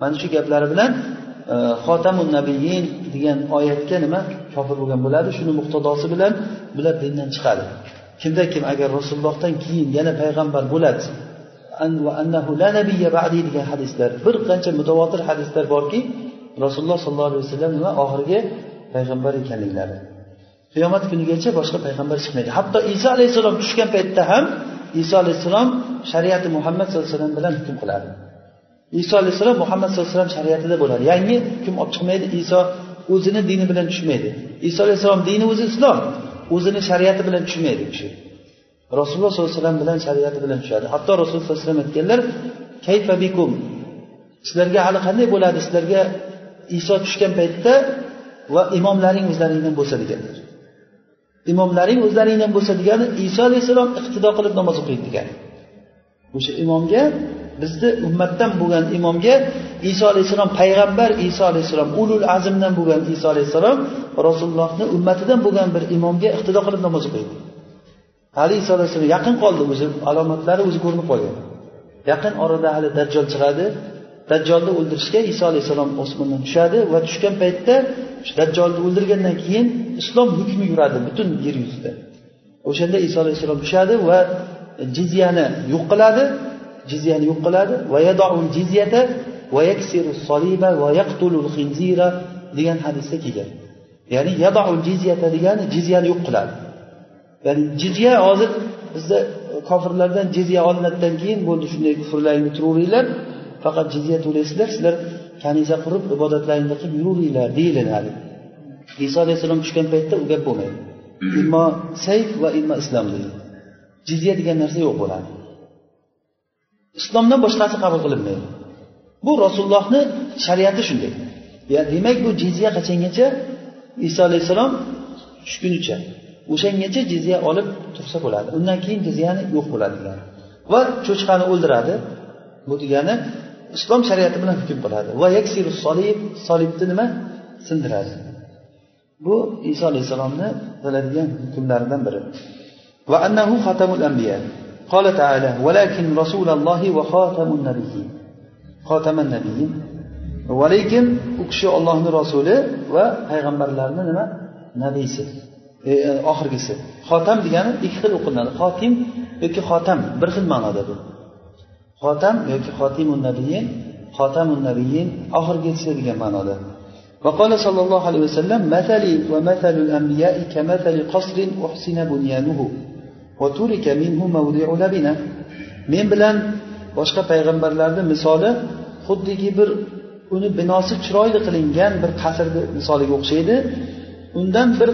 mana shu gaplari bilan e, xotamun nabiyin degan oyatga nima kofir bo'lgan bo'ladi? Shuni muqtadosi bilan bular dindan chiqadi. Kimda kim agar rasulullohdan keyin yana payg'ambar bo'ladi degan hadislar bir qancha mutavotir hadislar borki rasululloh sollallohu alayhi vasallam nima? Oxirgi payg'ambar ekanliklari. Qiyomat kunigacha boshqa payg'ambar chiqmaydi. Hatto iso alayhissalom tushgan paytda ham iso alayhissalom shariati muhammad sallallohu alayhi vasallam bilan hukm qiladi. Iso alayhissalom muhammad sallallohu alayhi vasallam shariatida bo'ladi. Yangi hukm olib chiqmaydi iso o'zini dini bilan tushmaydi. Iso alayhissalom dini o'zi islom o'zini shariati bilan tushmaydi u kishi. Rasululloh sollallohu alayhi vasallam bilan shariati bilan tushadi. Hatto rasululloh sallallohu alayhi vasallam aytganlar kayfa bikum? Sizlarga hali qanday bo'ladi? Sizlarga iso tushgan paytda va imomlaring o'zlaringdan bo'lsa deganlar. Imomlaring o'zlaringdan bo'lsa degani iso alayhissalom iqtido qilib namoz o'qiydi degani. O'sha imomga bizni ummatdan bo'lgan imomga iso alayhissalom payg'ambar iso alayhissalom ulul azmdan bo'lgan iso alayhissalom rasulullohni ummatidan bo'lgan bir imomga iqtido qilib namoz o'qiydi. Hali iso alayhissalom yaqin qoldi o'zi alomatlari o'zi ko'rinib qolgan. Yaqin orada hali dajjol chiqadi. Dajjolni o'ldirishga iso alayhissalom osmondan tushadi va tushgan paytda shu dajjolni o'ldirgandan keyin islom hukmi yuradi butun yer yuzida. O'shanda iso alayhissalom tushadi va jizyani yo'q qiladi. Jizyani yo'q qiladi. Va jizyata va yaksiru soliba va yaqtulul xinzira degan hadisda kelgan. Ya'ni yadoul jizyata degani jizyani yo'q qiladi. Ya'ni jizya hozir bizda kofirlardan jizya olinadidan keyin bo'ldi shunday kufrlaringni turaveringlar. Faqat jizya to'laysizlar sizlar kanisa qurib ibodatlaringni qilib yuraveringlar deyilinadi iso alayhissalom tushgan paytda u gap bo'lmaydi. Immo sayf va immo islom deydi jizya degan narsa yo'q bo'ladi islomdan boshqasi qabul qilinmaydi. Bu rasulullohni shariati shunday. Demak bu jizya qachongacha? Iso alayhissalom tushgunicha o'shangacha jizya olib tursa bo'ladi. Undan keyin jizyani yo'q bo'ladi degani va cho'chqani o'ldiradi. Bu degani islom shariati bilan hukm qiladi. Va yaksiru solib solibni nima? Sindiradi. Bu iso alayhissalomni qiladigan hukmlaridan biri. Va annahu xatamul anbiya. قال تعالى ولكن رسول الله وخاتم النبيين خاتم النبيين ولكن u kishi ollohni rasuli va payg'ambarlarni nima nabiysi e, e, oxirgisi xotam degani ikki xil o'qilinadi xotim yoki xotam bir xil ma'noda bu xotam yoki xotimun nabiyin xotamun nabiyin oxirgisi degan ma'noda وقال صلى الله عليه وسلم مثلي ومثل الأنبياء كمثل قصر أحسن بنيانه men bilan boshqa payg'ambarlarni misoli xuddiki bir uni binosi chiroyli qilingan bir qasrni misoliga o'xshaydi. Undan bir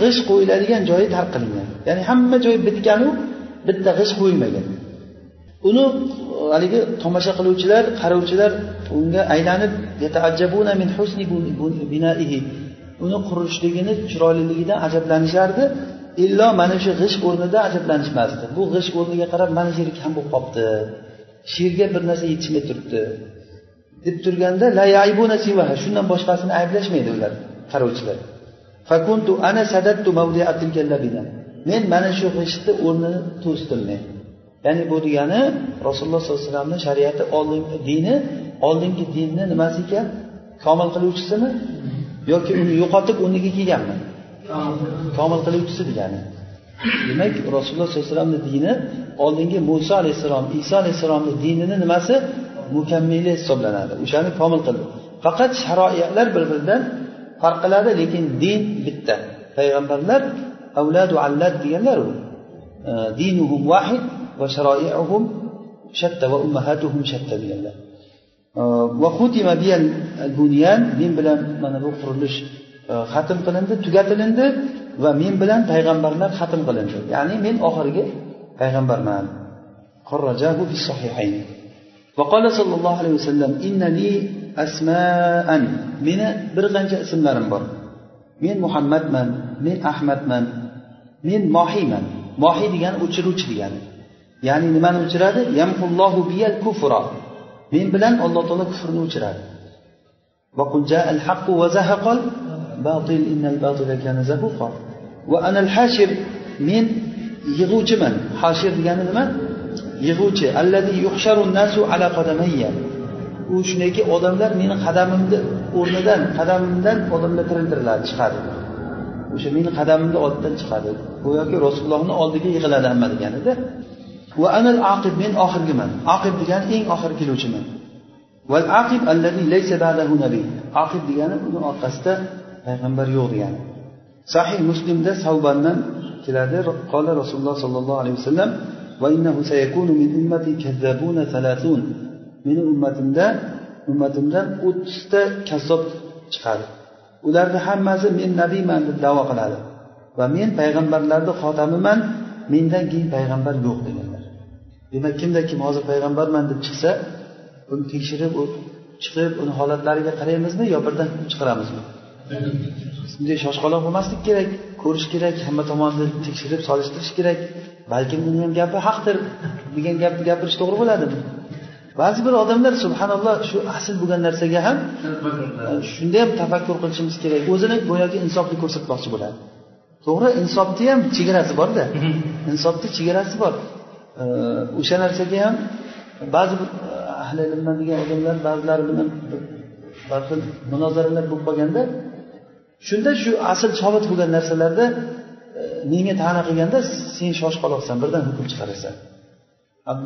g'isht qo'yiladigan joyi tark qilingan. Ya'ni hamma joy bitganu bitta g'isht qo'yilmagan. Uni e, haligi tomosha qiluvchilar qarovchilar unga aylanib min husni binaihi. Uni qurishligini chiroyliligidan ajablanishardi. Illo mana shu g'isht o'rnida ajablanishmasdi. Bu g'isht o'rniga qarab mana shu yeri kam bo'lib qolibdi. Sherga bir narsa yetishmay turibdi. Deb turganda shundan boshqasini ayblashmaydi ular qarovchilar men mana shu g'ishtni o'rnini to'sdim men. Ya'ni bu degani rasululloh sollallohu alayhi vasallamni shariati oldingi dini oldingi dinni nimasi ekan? Komil qiluvchisimi? Yoki uni yo'qotib o'rniga kelganmi? Komil qiluvchisi degani. Demak rasululloh sollallohu alayhi vasallamni dini oldingi muso alayhissalom iso alayhissalomni dinini nimasi? Mukammili hisoblanadi. O'shani komil qildi. Faqat sharoiatlar bir biridan farq qiladi lekin din bitta. Payg'ambarlar avladu allad deganlar u. Dinuhum vahid va sharoiuhum shatta va ummahatuhum shatta deganlar. Va xutima biyal bunyan men bilan mana bu qurilish xatm qilindi tugatilindi va men bilan payg'ambarlar xatm qilindi ya'ni men oxirgi payg'ambarman وقال صلى الله عليه وسلم إن لي أسماء meni bir qancha ismlarim bor men muhammadman men ahmadman men mohiyman mohiy degani o'chiruvchi degani ya'ni nimani o'chiradi yamhullohu biyal kufra men bilan alloh taolo kufrni o'chiradi va anal hashir men u shundayki odamlar meni qadamimni o'rnidan qadamimdan odamlar tiriltiriladi chiqadi. O'sha meni qadamimni oldidan chiqadi. Go'yoki rasulullohni oldiga yig'iladi hamma deganida. Va anal aqib men oxirgiman. Aqib degani eng oxiri keluvchiman. Aqib allazi laysa ba'dahu nabiy. Aqib degani uni orqasida payg'ambar yo'q degani. Sahih muslimda savbandan keladi. Qola rasululloh sollallohu alayhi vasallam va innahu sayakunu min ummati kazzabuna meni ummatimda ummatimdan o'ttizta kazzob chiqadi. Ularni hammasi men nabiyman deb davo qiladi. Va men payg'ambarlarni xotamiman mendan keyin payg'ambar yo'q deganlar. Demak kimda kim hozir payg'ambarman deb chiqsa uni tekshirib chiqib uni holatlariga qaraymizmi yo birdan hukm chiqaramizmi bunday shoshqaloq bo'lmaslik kerak ko'rish kerak hamma tomonni tekshirib solishtirish kerak. Balkim uni ham gapi haqdir degan gapni gapirish to'g'ri bo'ladimi? Ba'zi bir odamlar subhanalloh shu asl bo'lgan narsaga ham shunda ham tafakkur qilishimiz kerak. O'zini go'yoki insofni ko'rsatmoqchi bo'ladi. To'g'ri insofni ham chegarasi borda. Insofni chegarasi bor. O'sha narsaga ham ba'zi bir ahli ilmman degan odamlar ba'zilari bilan bir xil munozaralar bo'lib qolganda shunda shu asl sobit bo'lgan narsalarda e, menga ta'na qilganda sen shoshqaloqsan birdan hukm chiqarasan.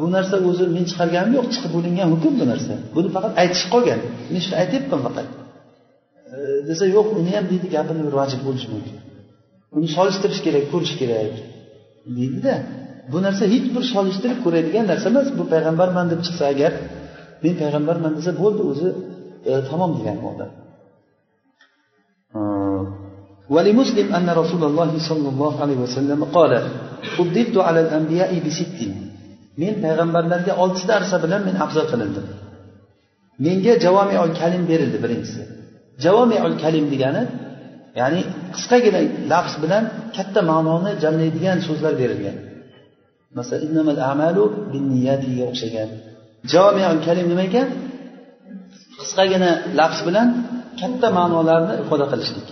Bu narsa o'zi men chiqarganim yo'q chiqib bo'lingan hukm bu narsa. Buni faqat aytish qolgan men shuni aytyapman faqat. E, desa yo'q uni ham deydi gapini bir vajib bo'lishi mumkin. Uni solishtirish kerak ko'rish kerak deydida bu narsa hech bir solishtirib ko'radigan narsa emas. Bu payg'ambarman deb chiqsa agar men payg'ambarman desa bo'ldi o'zi e, tamom degan bu odam ولمسلم أن رسول الله صلى الله عليه وسلم قال فضلت على الأنبياء بست men payg'ambarlarga oltita narsa bilan men afzal qilindim menga javomiul kalim berildi birinchisi javomiul kalim degani ya'ni qisqagina lafz bilan katta ma'noni jamlaydigan so'zlar berilgan masalan amalu binniyatiga o'xshagan javomiul kalim nima ekan qisqagina lafz bilan katta ma'nolarni ifoda qilishlik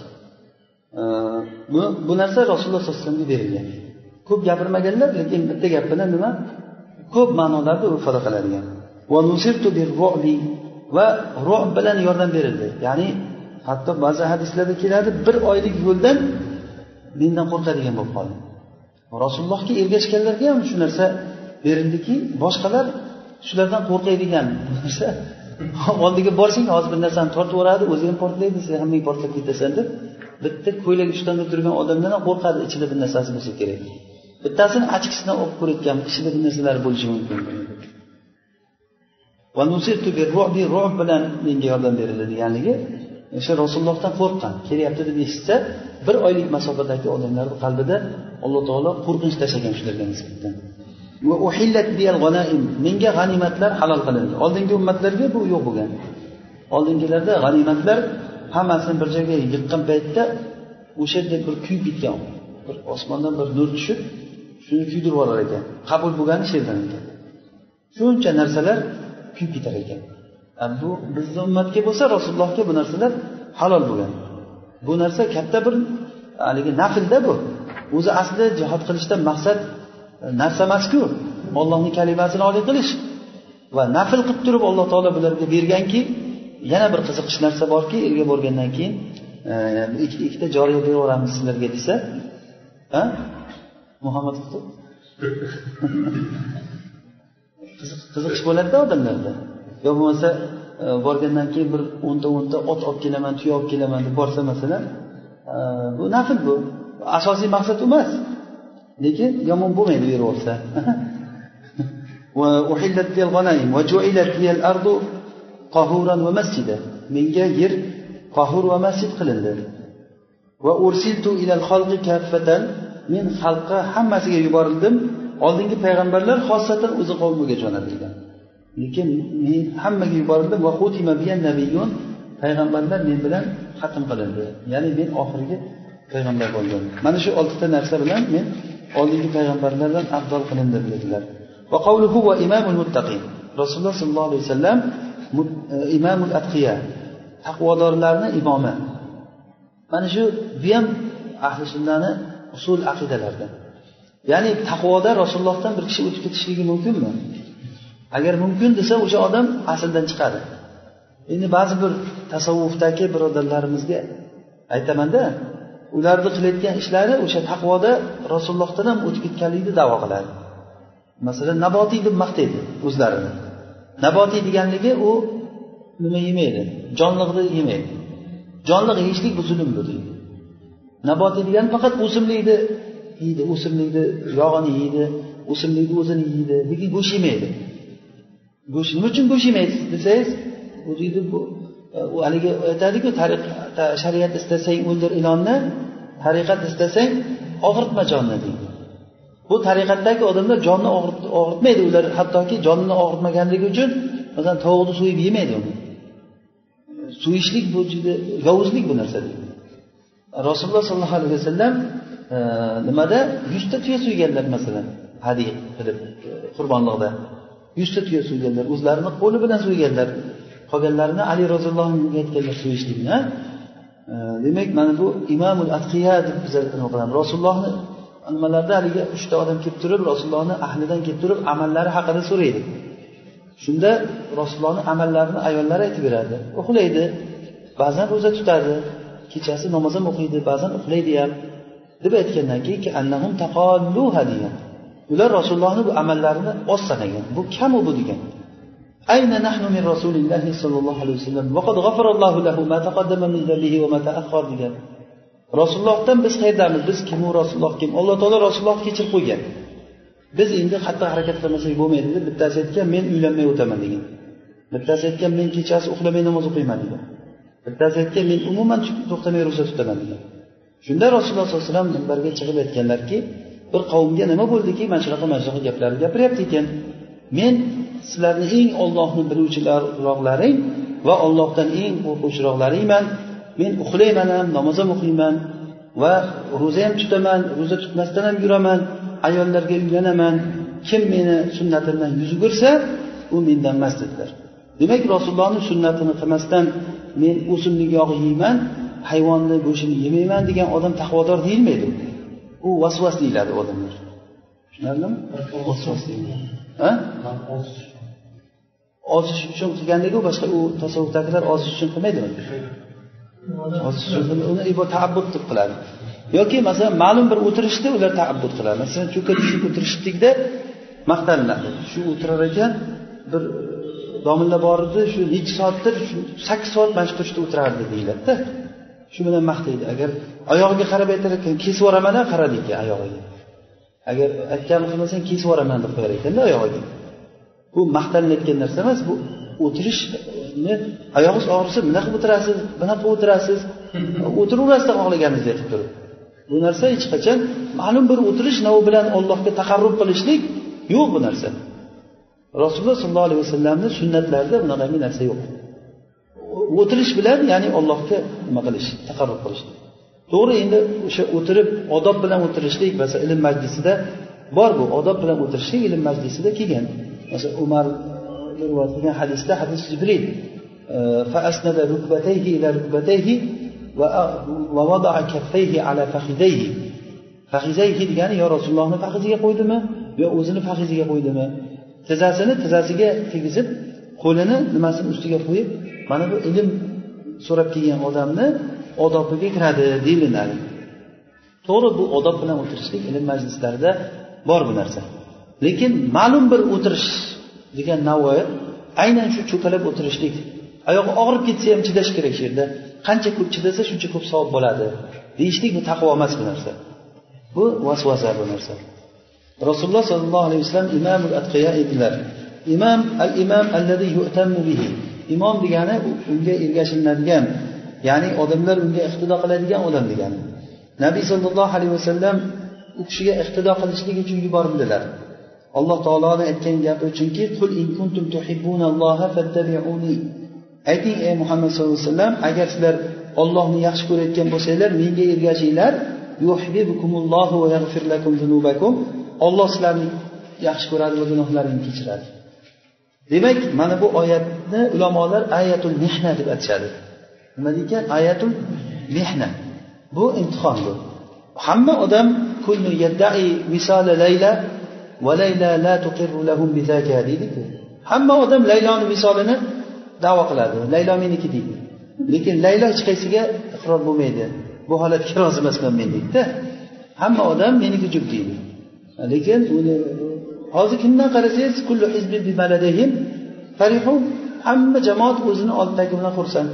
Bu bu narsa rasululloh sallallohu alayhi vasallamga berilgan. Ko'p gapirmaganlar lekin bitta gap bilan nima? Ko'p ma'nolarni ifoda qiladigan va ruh bilan yordam berildi. Ya'ni hatto ba'zi hadislarda keladi bir oylik yo'ldan mendan qo'rqadigan bo'lib qoldi. Rasulullohga ergashganlarga ham shu narsa berildiki boshqalar shulardan qo'rqadigan narsa. Oldiga borsang hozir bir narsani tortib yuboradi o'zi ham portlaydi sen ham portlab ketasan deb bitta ko'ylak ushlanib turgan odamdan ham qo'rqadi ichida bir narsasi bo'lsa kerak. Bittasini achkisidan olib ko'rayotgan ichida bir narsalar bo'lishi mumkin. Ruh bilan menga yordam berildi deganligi o'sha rasulullohdan qo'rqqan kelyapti deb eshitsa bir oylik masofadagi odamlarni qalbida alloh taolo qo'rqinch tashlagan shularga nisbatan. Menga g'animatlar halol qilindi. Oldingi ummatlarga bu yo'q bo'lgan. Oldingilarda g'animatlar hammasini bir joyga yiqqan paytda o'sha yerda bir kuyib ketgan bir osmondan bir nur tushib shuni kuydirib olar ekan. Qabul bo'lgani shu yerdan ekan. Shuncha narsalar kuyib ketar ekan. Bu bizni ummatga bo'lsa rasulullohga bu narsalar halol bo'lgan. Bu narsa katta bir haligi naflda bu. O'zi asli jihod qilishdan maqsad e, narsa emasku. Ollohni kalimasini oliy qilish va nafl qilib turib alloh taolo bularga berganki yana bir qiziqish narsa borki uyga borgandan keyin e, ikkita joriya berib sizlarga desa muhammad qiziqish bo'ladida odamlarda. Yo bo'lmasa e, borgandan keyin bir o'nta o'nta ot olib kelaman tuya olib kelaman deb borsa masalan e, bu nafl bu. Asosiy maqsad u emas. Lekin yomon bo'lmaydi qohuran va masjida menga yer qohur va masjid qilindi. Va ursiltu ilal xalqi kaffatan. Men xalqqa hammasiga yuborildim. Oldingi payg'ambarlar xosatan o'zi qavmiga jo'natilgan. Lekin men hammaga yuborildim va xutima nabiyun payg'ambarlar men bilan xatm qilindi. Ya'ni men oxirgi payg'ambar bo'ldim. Mana shu oltita narsa bilan men oldingi payg'ambarlardan afzal qilindim dedilar. Va qavluhu va imamul muttaqin. Rasululloh sollallohu alayhi vasallam E, imomul atqiya taqvodorlarni imomi. Mana shu bu ham ahli sunnani usul aqidalaridan ya'ni taqvoda rasulullohdan bir kishi o'tib ketishligi mumkinmi? Agar mumkin desa o'sha odam asldan chiqadi. Endi ba'zi bir tasavvufdagi birodarlarimizga aytamanda ularni qilayotgan ishlari o'sha taqvoda rasulullohdan ham o'tib ketganligini davo qiladi. Masalan nabotiy deb maqtaydi o'zlarini. Nabotiy deganligi u nima yemaydi? Jonliqni yemaydi. Jonliq yeyishlik bu zulm bu deydi. Nabotiy degani faqat o'simlikni yeydi o'simlikni yog'ini yeydi o'simlikni o'zini yeydi lekin go'sht yemaydi. Go'sht nima uchun go'sht yemaysiz desangiz u deydi bu haligi aytadiku shariat istasang o'ldir ilonni tariqat istasang og'ritma jonni deydi. Bu tariqatdagi odamlar jonni og'ritmaydi ular hattoki jonni og'ritmaganligi uchun masalan tovuqni so'yib yemaydi uni. So'yishlik bu juda yovuzlik bu narsa rasululloh sollallohu alayhi vasallam e, nimada? Yuzta tuya so'yganlar masalan hadiy qilib e, qurbonliqda yuzta tuya so'yganlar o'zlarini qo'li bilan so'yganlar qolganlarini ali roziyallohu anhuga aytganlar so'yishlikni e, demak mana bu imomul atqiya deb biz qilamiz rasulullohni nimalarda haligi uchta odam kelib turib rasulullohni ahlidan kelib turib amallari haqida so'raydi shunda rasulullohni amallarini ayollari aytib beradi uxlaydi ba'zan ro'za tutadi kechasi namoz ham o'qiydi ba'zan uxlaydi ham deb aytgandan keyin degan ular rasulullohni bu amallarini oz sanagan bu kam u bu degan أين نحن من رسول الله صلى الله عليه وسلم وقد غفر الله له ما تقدم من ذنبه وما تأخر degan rasulullohdan biz qaydamiz biz kimu rasululloh kim? Alloh taolo rasulullohni kechirib qo'ygan. Biz endi qattiq harakat qilmasak bo'lmaydi deb bittasi aytgan men uylanmay o'taman degan. Bittasi aytgan men kechasi uxlamay namoz o'qiyman degan. Bittasi aytgan men umuman to'xtamay ro'za tutaman degan. Shunda rasululloh sollallohu alayhi vasallam minbarga chiqib aytganlarki bir qavmga nima bo'ldiki? Mana shunaqa mana shunaqa gaplarni gapiryapti ekan. Men sizlarni eng ollohni biluvchilarroqlaring va ollohdan eng qo'rquvchiroqlaringman. Men uxlayman ham namoz ham o'qiyman va ro'za ham tutaman ro'za tutmasdan ham yuraman ayollarga uylanaman. Kim meni sunnatimdan yuz o'girsa u mendan emas dedilar. Demak rasulullohni sunnatini qilmasdan men o'simlik yog'i yeyman hayvonni go'shtini yemayman degan odam taqvodor deyilmaydi. U vasvas deyiladi odamlar. Tushunarlimi? Vasvas ozish uchun. Qilganligi boshqa u tasavvufdagilar ozish uchun qilmaydi uni taabbud deb qiladi. Yoki masalan ma'lum bir o'tirishda ular taabbud qiladi. Masalan cho'kka tushib o'tirishlikda maqtaniladi shu o'tirar ekan bir domilla bor edi shu nechi soatdir sakkiz soat mana shu turishda o'tirardi deyiladida. Shu bilan maqtaydi. Agar oyog'iga qarab aytar ekan kesib yuboraman qara deydi oyog'iga. Agar aytganini qilmasang kesib yuboraman deb qo'yar ekanda oyog'iga. Bu maqtanilayotgan narsa emas bu o'tirishni oyog'ingiz og'risa bunaqa qilib o'tirasiz bunaqa o'tirasiz o'tiraverasizda xohlaganingizdek qilib turib. Bu narsa hech qachon ma'lum bir o'tirish novi bilan allohga taqarrub qilishlik yo'q bu narsa. Rasululloh sollallohu alayhi vasallamni sunnatlarida bunaqangi narsa yo'q. O'tirish bilan ya'ni allohga nima qilish taqarrub qilish. To'g'ri endi o'sha o'tirib odob bilan o'tirishlik masalan ilm majlisida bor bu odob bilan o'tirishlik ilm majlisida kelgan. Masalan umar rivoyat qilgan hadisda hadis jibril فأسند ركبتيه إلى ركبتيه ووضع كفيه على فخذيه فخذيه degani yo rasulullohni faxiziga qo'ydimi yo o'zini faxiziga qo'ydimi tizzasini tizzasiga tegizib qo'lini nimasini ustiga qo'yib mana bu ilm so'rab kelgan odamni odobiga kiradi deyilinadi to'g'ri bu odob bilan o'tirishlik ilm majlislarida bor bu narsa lekin ma'lum bir o'tirish degan navoiy aynan shu cho'kalab o'tirishlik. Oyog'i og'rib ketsa ham chidash kerak shu yerda. Qancha ko'p chidasa shuncha ko'p savob bo'ladi. Deyishlik bu taqvo emas bu narsa. Bu vasvasa bu narsa. Rasululloh sollallohu alayhi vasallam imomul atqiya edilar imom al imom allazi yu'tammu bihi. Imom degani unga ergashilinadigan ya'ni odamlar unga iqtido qiladigan odam degani. Nabiy sollallohu alayhi vasallam u kishiga iqtido qilishlik uchun yuborildilar. Alloh taoloni aytgan gapi chunki qul in kuntum fattabi'uni. Ayting ey muhammad sallallohu alayhi vasallam agar sizlar ollohni yaxshi ko'rayotgan bo'lsanglar menga ergashinglar. Olloh sizlarni yaxshi ko'radi va gunohlaringni kechiradi. Demak mana bu oyatni ulamolar ayatul mehna deb aytishadi nima deykan ayatul mehna bu imtihon bu hamma odam va layla la lahum deydiku hamma odam layloni visolini davo qiladi. Laylo meniki deydi. Lekin laylo hech qaysiga iqror bo'lmaydi. Bu holatga rozi emasman men deydida. Hamma odam meniki jup deydi. Lekin uni hozir kimdan qarasangiz kullu hamma jamoat o'zini oldidagi bilan xursand.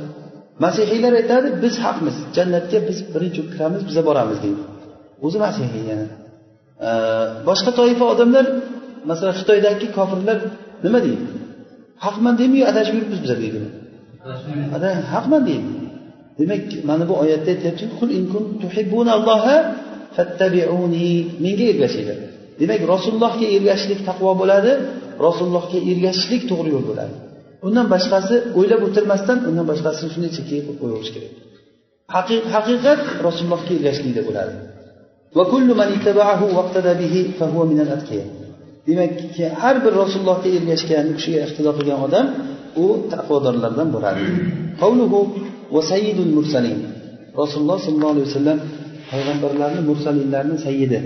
Masihiylar aytadi biz haqmiz. Jannatga biz birinchi kiramiz biza boramiz deydi. O'zi masihiy yana. Boshqa toifa odamlar masalan xitoydagi kofirlar nima deydi? Haqman deymiyu adashib yuribmiz biza deydi? Haqman deydi. Demak mana bu oyatda aytyapti menga ergashinglar. Demak rasulullohga ergashishlik taqvo bo'ladi rasulullohga ergashishlik to'g'ri yo'l bo'ladi. Undan boshqasi o'ylab o'tirmasdan undan boshqasini shunday chekkaga qo'yib qo'yaverish kerak haqiqat rasulullohga ergashishlikda bo'ladi demakki har bir rasulullohga ergashgan u kishiga iqtido qilgan odam u taqvodorlardan bo'ladi. Rasululloh sollallohu alayhi vasallam payg'ambarlarni mursalinlarni sayyidi.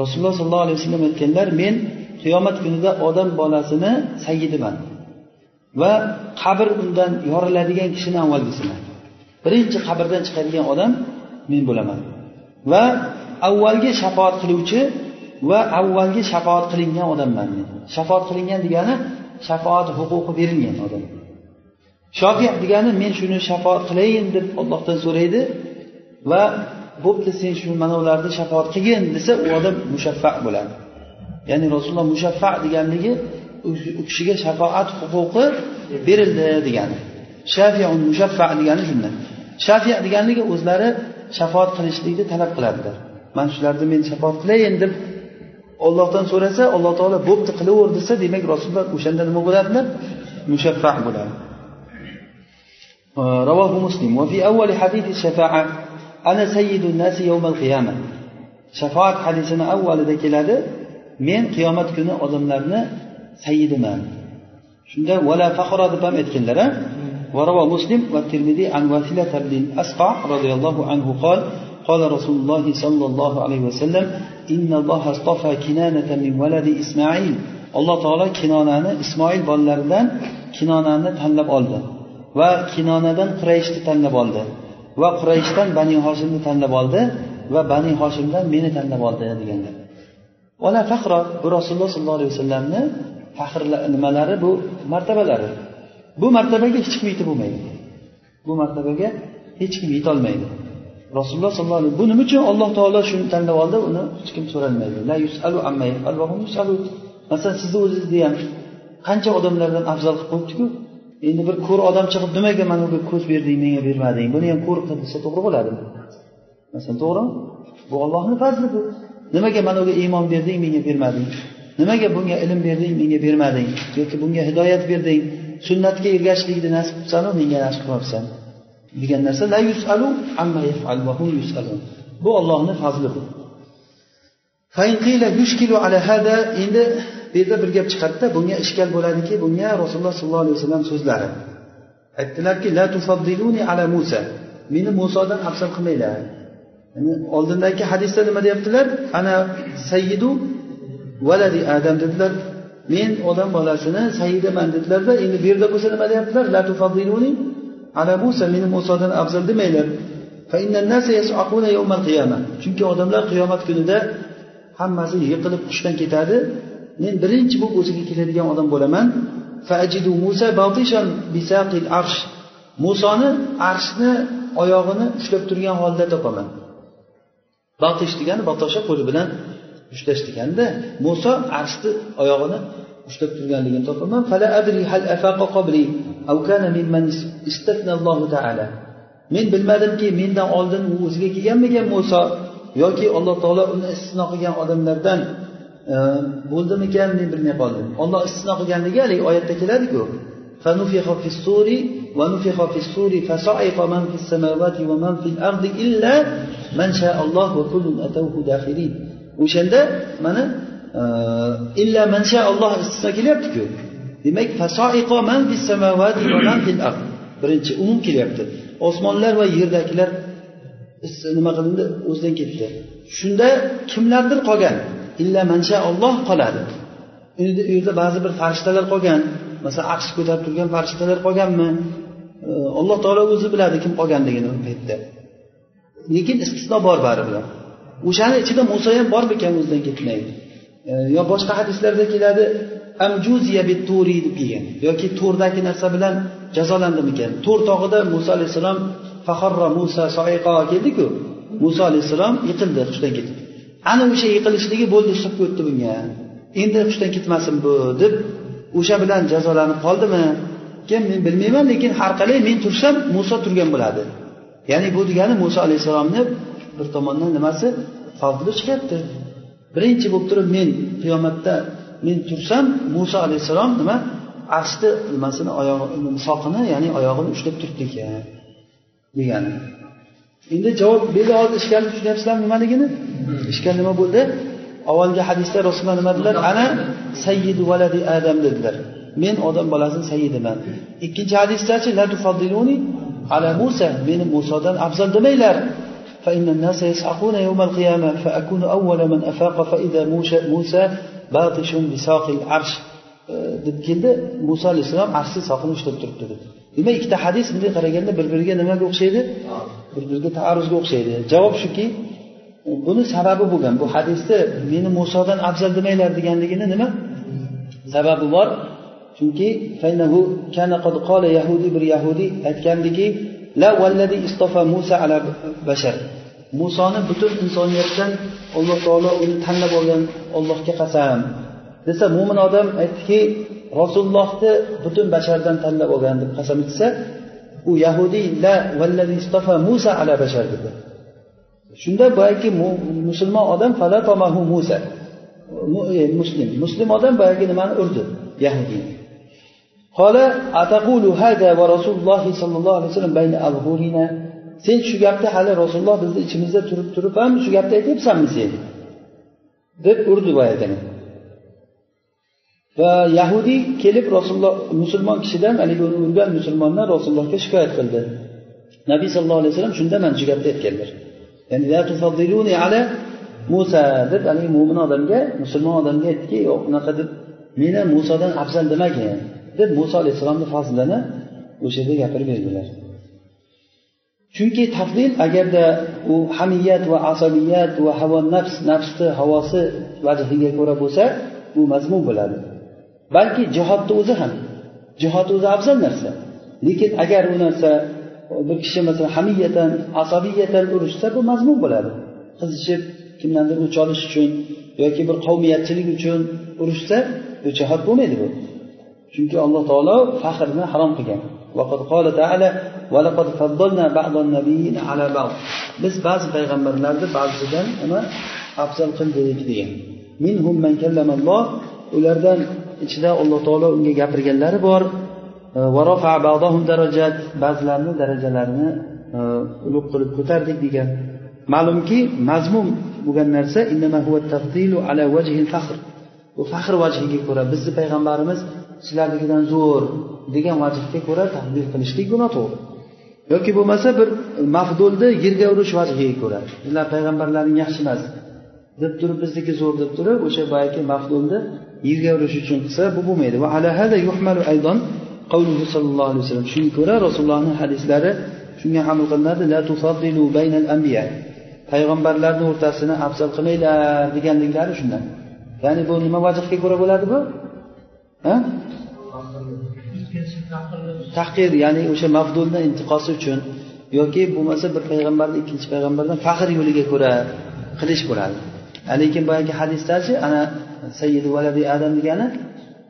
Rasululloh sollallohu alayhi vasallam aytganlar men qiyomat kunida odam bolasini sayyidiman va qabr undan yoriladigan kishini avvalgisiman. Birinchi qabrdan chiqadigan odam men bo'laman va avvalgi shafoat qiluvchi va avvalgi shafoat qilingan odamman men shafoat qilingan degani shafoat huquqi berilgan odam. Shofi degani men shuni shafoat qilayin deb ollohdan so'raydi va bo'pti sen shu mana ularni shafoat qilgin desa u odam mushaffa bo'ladi. Ya'ni rasululloh mushaffa deganligi u kishiga shafoat huquqi berildi degani. Shafiun mushaffa degani shundan shafiy deganligi o'zlari shafoat qilishlikni talab qiladilar. mana shularni men shafoat qilayin deb ollohdan so'rasa alloh taolo bo'pti qilaver desa demak rasululloh o'shanda nima bo'ladilar mushaffa bo'ladi رواه مسلم وفي أول حديث الشفاعة أنا سيد الناس يوم القيامة shafoat hadisini avvalida keladi men qiyomat kuni odamlarni sayyidiman shunda vala faxro deb ham aytganlar وروى مسلم والترمذي عن واثلة بن الأسقع رضي الله عنه قال قال رسول الله صلى الله عليه وسلم إن الله اصطفى كنانة من ولد إسماعيل alloh taolo kinonani ismoil bolalaridan kinonani tanlab oldi va kinonadan qurayshni tanlab oldi va qurayshdan bani hoshimni tanlab oldi va bani hoshimdan meni tanlab oldi deganlar vala fahro bu rasululloh sollallohu alayhi vasallamni faxr nimalari bu martabalari bu martabaga hech kim yetib bo'lmaydi bu martabaga hech kim yetolmaydi Rasululloh sollallohu alayhi bu nima uchun alloh taolo shuni tanlab oldi? Uni hech kim so'ralmaydi. La yusalu amma yusalu. Masalan sizni o'zingizni ham qancha odamlardan afzal qilib qo'yibdiku? Endi bir ko'r odam chiqib nimaga mana bunga ko'z berding menga bermading? Buni ham ko'r qil desa to'g'ri bo'ladimi? Masalan to'g'rimi bu ollohni fazli bu. Nimaga mana unga iymon berding menga bermading? Nimaga bunga ilm berding menga bermading? Yoki bunga hidoyat berding? Sunnatga ergashishlikni nasib qilsanu menga nasib qilmabsan. Degan narsa la yusalu amma yafal va hum yusalun. Bu Allohning fazli bu endi bu yerda bir gap chiqadida bunga ishkal bo'ladiki bunga rasululloh sollallohu alayhi vasallam so'zlari. Aytdilarki la tufaddiluni ala musa. Meni musodan afzal qilmanglar. Yani oldindagi hadisda nima deyaptilar? Ana sayyidu valadi adam dedilar. Men odam bolasini sayyidaman dedilarda endi bu yerda bo'lsa nima deyaptilar? La tufaddiluni ala musa meni musodan afzal demanglar. Chunki odamlar qiyomat kunida hammasi yiqilib hushdan ketadi. Men birinchi bo'lib o'ziga keladigan odam bo'laman. Musoni arshni oyog'ini ushlab turgan holda topaman. Batish degani batosha qo'li bilan ushlash deganda muso arshni oyog'ini ushlab turganligini topaman. men bilmadimki mendan oldin u o'ziga kelganmikan muso yoki alloh taolo uni istisno qilgan odamlardan e, bo'ldimikan men bilmay qoldim olloh istisno qilganligi haligi oyatda keladiku ونفخ في الصور فصعق من في السماوات ومن في الأرض إلا من شاء الله وكل أتوه داخلين o'shanda mana illa man olloh istisno kelyaptiku demak birinchi umum kelyapti. Osmonlar va yerdagilar nima qilindi? O'zidan ketdi. Shunda kimlardir qolgan? Illa mansha olloh qoladi. U yerda ba'zi bir farishtalar qolgan. Masalan aqsh ko'tarib turgan farishtalar qolganmi? Alloh taolo o'zi biladi kim qolganligini u paytda. Lekin istisno bor baribir o'shani ichida muso ham bormikan o'zidan ketmaydi? E, yo boshqa hadislarda keladi amjuziya turi deb kelgan. Yoki to'rdagi narsa bilan jazolandimikan to'r tog'ida muso alayhissalom faharra musa soiqo keldiku. Muso alayhissalom yiqildi hushdan ketib. Ana o'sha yiqilishligi bo'ldi hisobga o'tdi bunga. Endi hushdan ketmasin bu deb o'sha bilan jazolanib qoldimi? Keyin men bilmayman lekin har qalay men tursam muso turgan bo'ladi. Ya'ni bu degani muso alayhissalomni bir tomondan nimasi fazli chiqyapti. Birinchi bo'lib turib men qiyomatda men tursam muso alayhissalom nima? Arshni nimasini oyog'i soqini ya'ni oyog'ini ushlab turibdi ekan degani endi javob beli hozir ishkalni tushunyapsizlarmi nimaligini? Ishkal nima bo'ldi? Avvalgi hadisda rasululloh nima dedilar? Ana sayyidu valadi adam dedilar. Men odam bolasini sayyidiman. Ikkinchi hadisdachi la tufaddiluni ala musa meni musodan afzal demanglar. فإن الناس يسعقون يوم القيامة فأكون أول من أفاق فإذا موسى باطش بساق العرش deb keldi muso alayhissalom arshni soqini ushlab turibdi deb demak ikkita hadis bunday qaraganda bir biriga nimaga o'xshaydi bir biriga taarruzga o'xshaydi javob shuki buni sababi bo'lgan bu hadisni meni musodan afzal demanglar deganligini nima sababi bor chunki yahudiy bir yahudiy aytgandiki la vallazi istofa musa ala bashar. Musoni butun insoniyatdan alloh taolo uni tanlab olgan ollohga qasam. Desa mo'min odam aytdiki rasulullohni butun bashardan tanlab olgan deb qasam ichsa u yahudiy la vallazi istofa musa ala bashar dedi. Shunda boyagi musulmon odam falatomahu musa. E, muslim. Muslim odam boyagi nimani urdi? قال أتقول ataqulu ورسول الله صلى الله alayhi وسلم بين أظهرنا sen shu gapni hali rasululloh bizni ichimizda turib turib ham shu gapni aytyapsanmi sen deb urdi boyagini. Va yahudiy kelib rasululloh musulmon kishidan haligi uni urgan musulmondan rasulullohga shikoyat qildi. Nabiy sallallohu alayhi vasallam shunda mana shu gapni aytganlar. Ya'ni la tufaddiluni ala musa deb haligi mo'min odamga musulmon odamga aytdiki yo'q unaqa deb meni musodan afzal demagin deb muso alayhissalomni fazlini o'sha yerda gapirib berdilar. Chunki tafdil agarda u hamiyat va asabiyat va havo nafs nafsni havosi vajhiga ko'ra bo'lsa bu mazmun bo'ladi. Balki jihodni o'zi ham jihod o'zi afzal narsa. Lekin agar u narsa bir kishi masalan hamiyatan asabiyatan urushsa bu mazmun bo'ladi. Qizishib kimdandir o'ch olish uchun yoki bir qavmiyatchilik uchun urushsa bu jihod bo'lmaydi bu. Chunki alloh taolo faxrni harom qilgan. Biz ba'zi payg'ambarlarni ba'zisidan nima afzal qildik degan. Ulardan ichida alloh taolo unga gapirganlari bor. Ba'zilarini darajalarini e, ulug' qilib ko'tardik degan. Ma'lumki mazmun bo'lgan narsa bu faxr vajhiga ko'ra bizni payg'ambarimiz sizlarnikidan zo'r degan vajhga ko'ra tahdid qilishlik bu noto'g'ri yoki bo'lmasa bir mafdulni yerga urish vajhiga ko'ra sizlar payg'ambarlaring yaxshi emas deb turib bizniki zo'r deb turib o'sha boyagi mafdulni yerga urish uchun qilsa bu bo'lmaydi. Va ala hada yuhmalu aydon qavluhu sallallohu alayhi vasallam. Shunga ko'ra rasulullohni hadislari shunga amal qilinadi la tufaddilu baynal anbiya payg'ambarlarni o'rtasini afzal qilmanglar deganliklari shundan. Ya'ni bu nima vajhga ko'ra bo'ladi bu? Tahqir ya'ni o'sha mafdulni intiqosi uchun yoki bo'lmasa bir payg'ambarni ikkinchi payg'ambardan faxr yo'liga ko'ra qilish bo'ladi. Lekin boyagi hadisdachi ana sayyidu valadi adam degani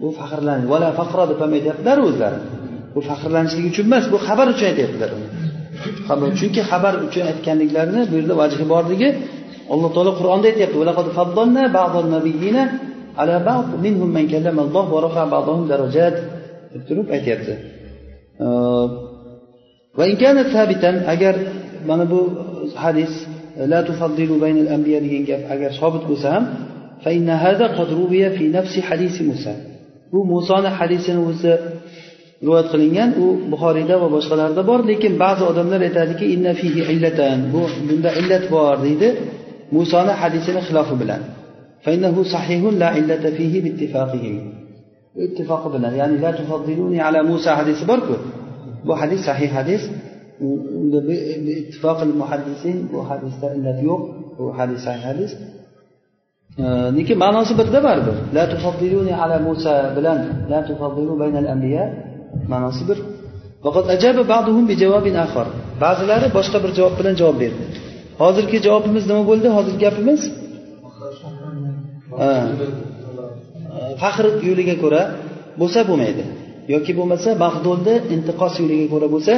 bu faxrlanish vala faqro deb ham aytyaptilar o'zlari. Bu faxrlanishlik uchun emas bu xabar uchun aytyaptilar. Chunki xabar uchun aytganliklarini bu yerda vajhi borligi alloh taolo qur'onda aytyapti. Deb turib aytyapti agar mana bu hadis la tufaddilu baynal anbiya degan gap agar sobit bo'lsa ham fa inna hadha qadrubiya fi nafsi hadis Musa. bu musoni hadisini o'zi rivoyat qilingan u buxoriyda va boshqalarda bor lekin ba'zi odamlar aytadiki inna fihi illatan bu bunda illat bor deydi musoni hadisini xilofi bilan sahihun la illata fihi bittifaqihim ittifoqi bilan ya'ni la tufaddiluni ala musa hadisi borku bu hadis sahih hadis ittifoq muhaddisin bu hadisda illat yo'q bu hadis sahih hadis lekin ma'nosi birda baribir la tufaddiluni ala musa bilan la tufaddilu baynal anbiya ma'nosi bir faqat ajaba ba'duhum bi javobin axar ba'zilari boshqa bir javob bilan javob berdi hozirgi javobimiz nima bo'ldi hozirgi gapimiz faxr yo'liga ko'ra bo'lsa bo'lmaydi. Yoki bo'lmasa mahdulni intiqos yo'liga ko'ra bo'lsa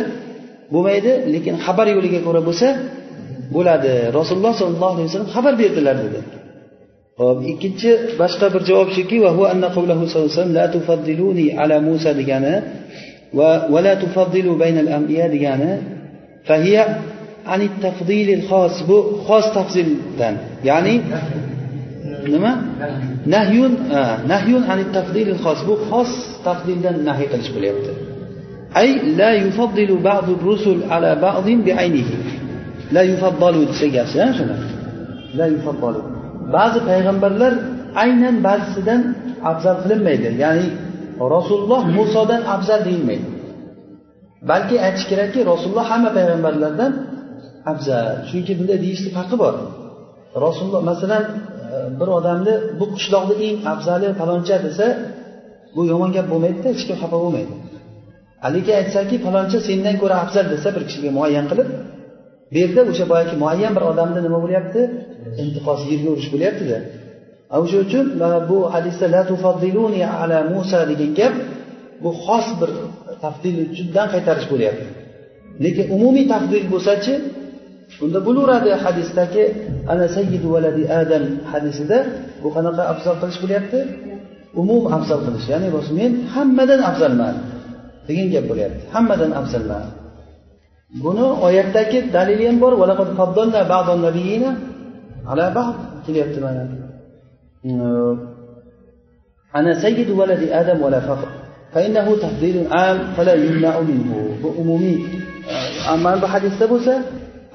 bo'lmaydi lekin xabar yo'liga ko'ra bo'lsa bo'ladi. Rasululloh sollallohu alayhi vasallam xabar berdilar dedi. Hop ikkinchi boshqa bir javob shuki la tufaddiluni ala musa degani va vala tufaddilu baynal anbiya degani fahiya ani tafdilil xos bu xos tafzildan ya'ni nima? Nahyun nahyun ani tafdilil xos. Bu xos tafdildan nahiy qilish bo'lyapti. Ay la yufaddilu ba'du rusul ala ba'din bi'aynihi la yufaddalu desa gapsi shuni la yufaddalu. Ba'zi payg'ambarlar aynan ba'zisidan afzal qilinmaydi. Ya'ni rasululloh musodan afzal deyilmaydi. Balki aytish kerakki rasululloh hamma payg'ambarlardan afzal. Chunki bunday deyishni haqqi bor. Rasululloh masalan bir odamni bu qishloqni eng afzali faloncha desa bu yomon gap bo'lmaydida hech kim xafa bo'lmaydi. Haligi aytsaki faloncha sendan ko'ra afzal desa bir kishiga muayyan qilib bu yerda o'sha boyagi muayyan bir odamni nima bo'lyapti? Intiqos yerga urish bo'lyaptida. O'sha uchun bu hadisda la tufaddiluni ala musa degan gap bu xos bir tafdil uchundan qaytarish bo'lyapti. Lekin umumiy tafdil bo'lsachi unda bo'laveradi hadisdagi ana sayyidu valadi adam hadisida bu qanaqa afzal qilish bo'lyapti umum afzal qilish ya'ni men hammadan afzalman degan gap bo'lyapti hammadan afzalman buni oyatdagi dalili ham bor kelyapti mana ana sayyidu valadi adam vala faqr فإنه تفضيل عام فلا يمنع منه bu umumiy mana bu hadisda bo'lsa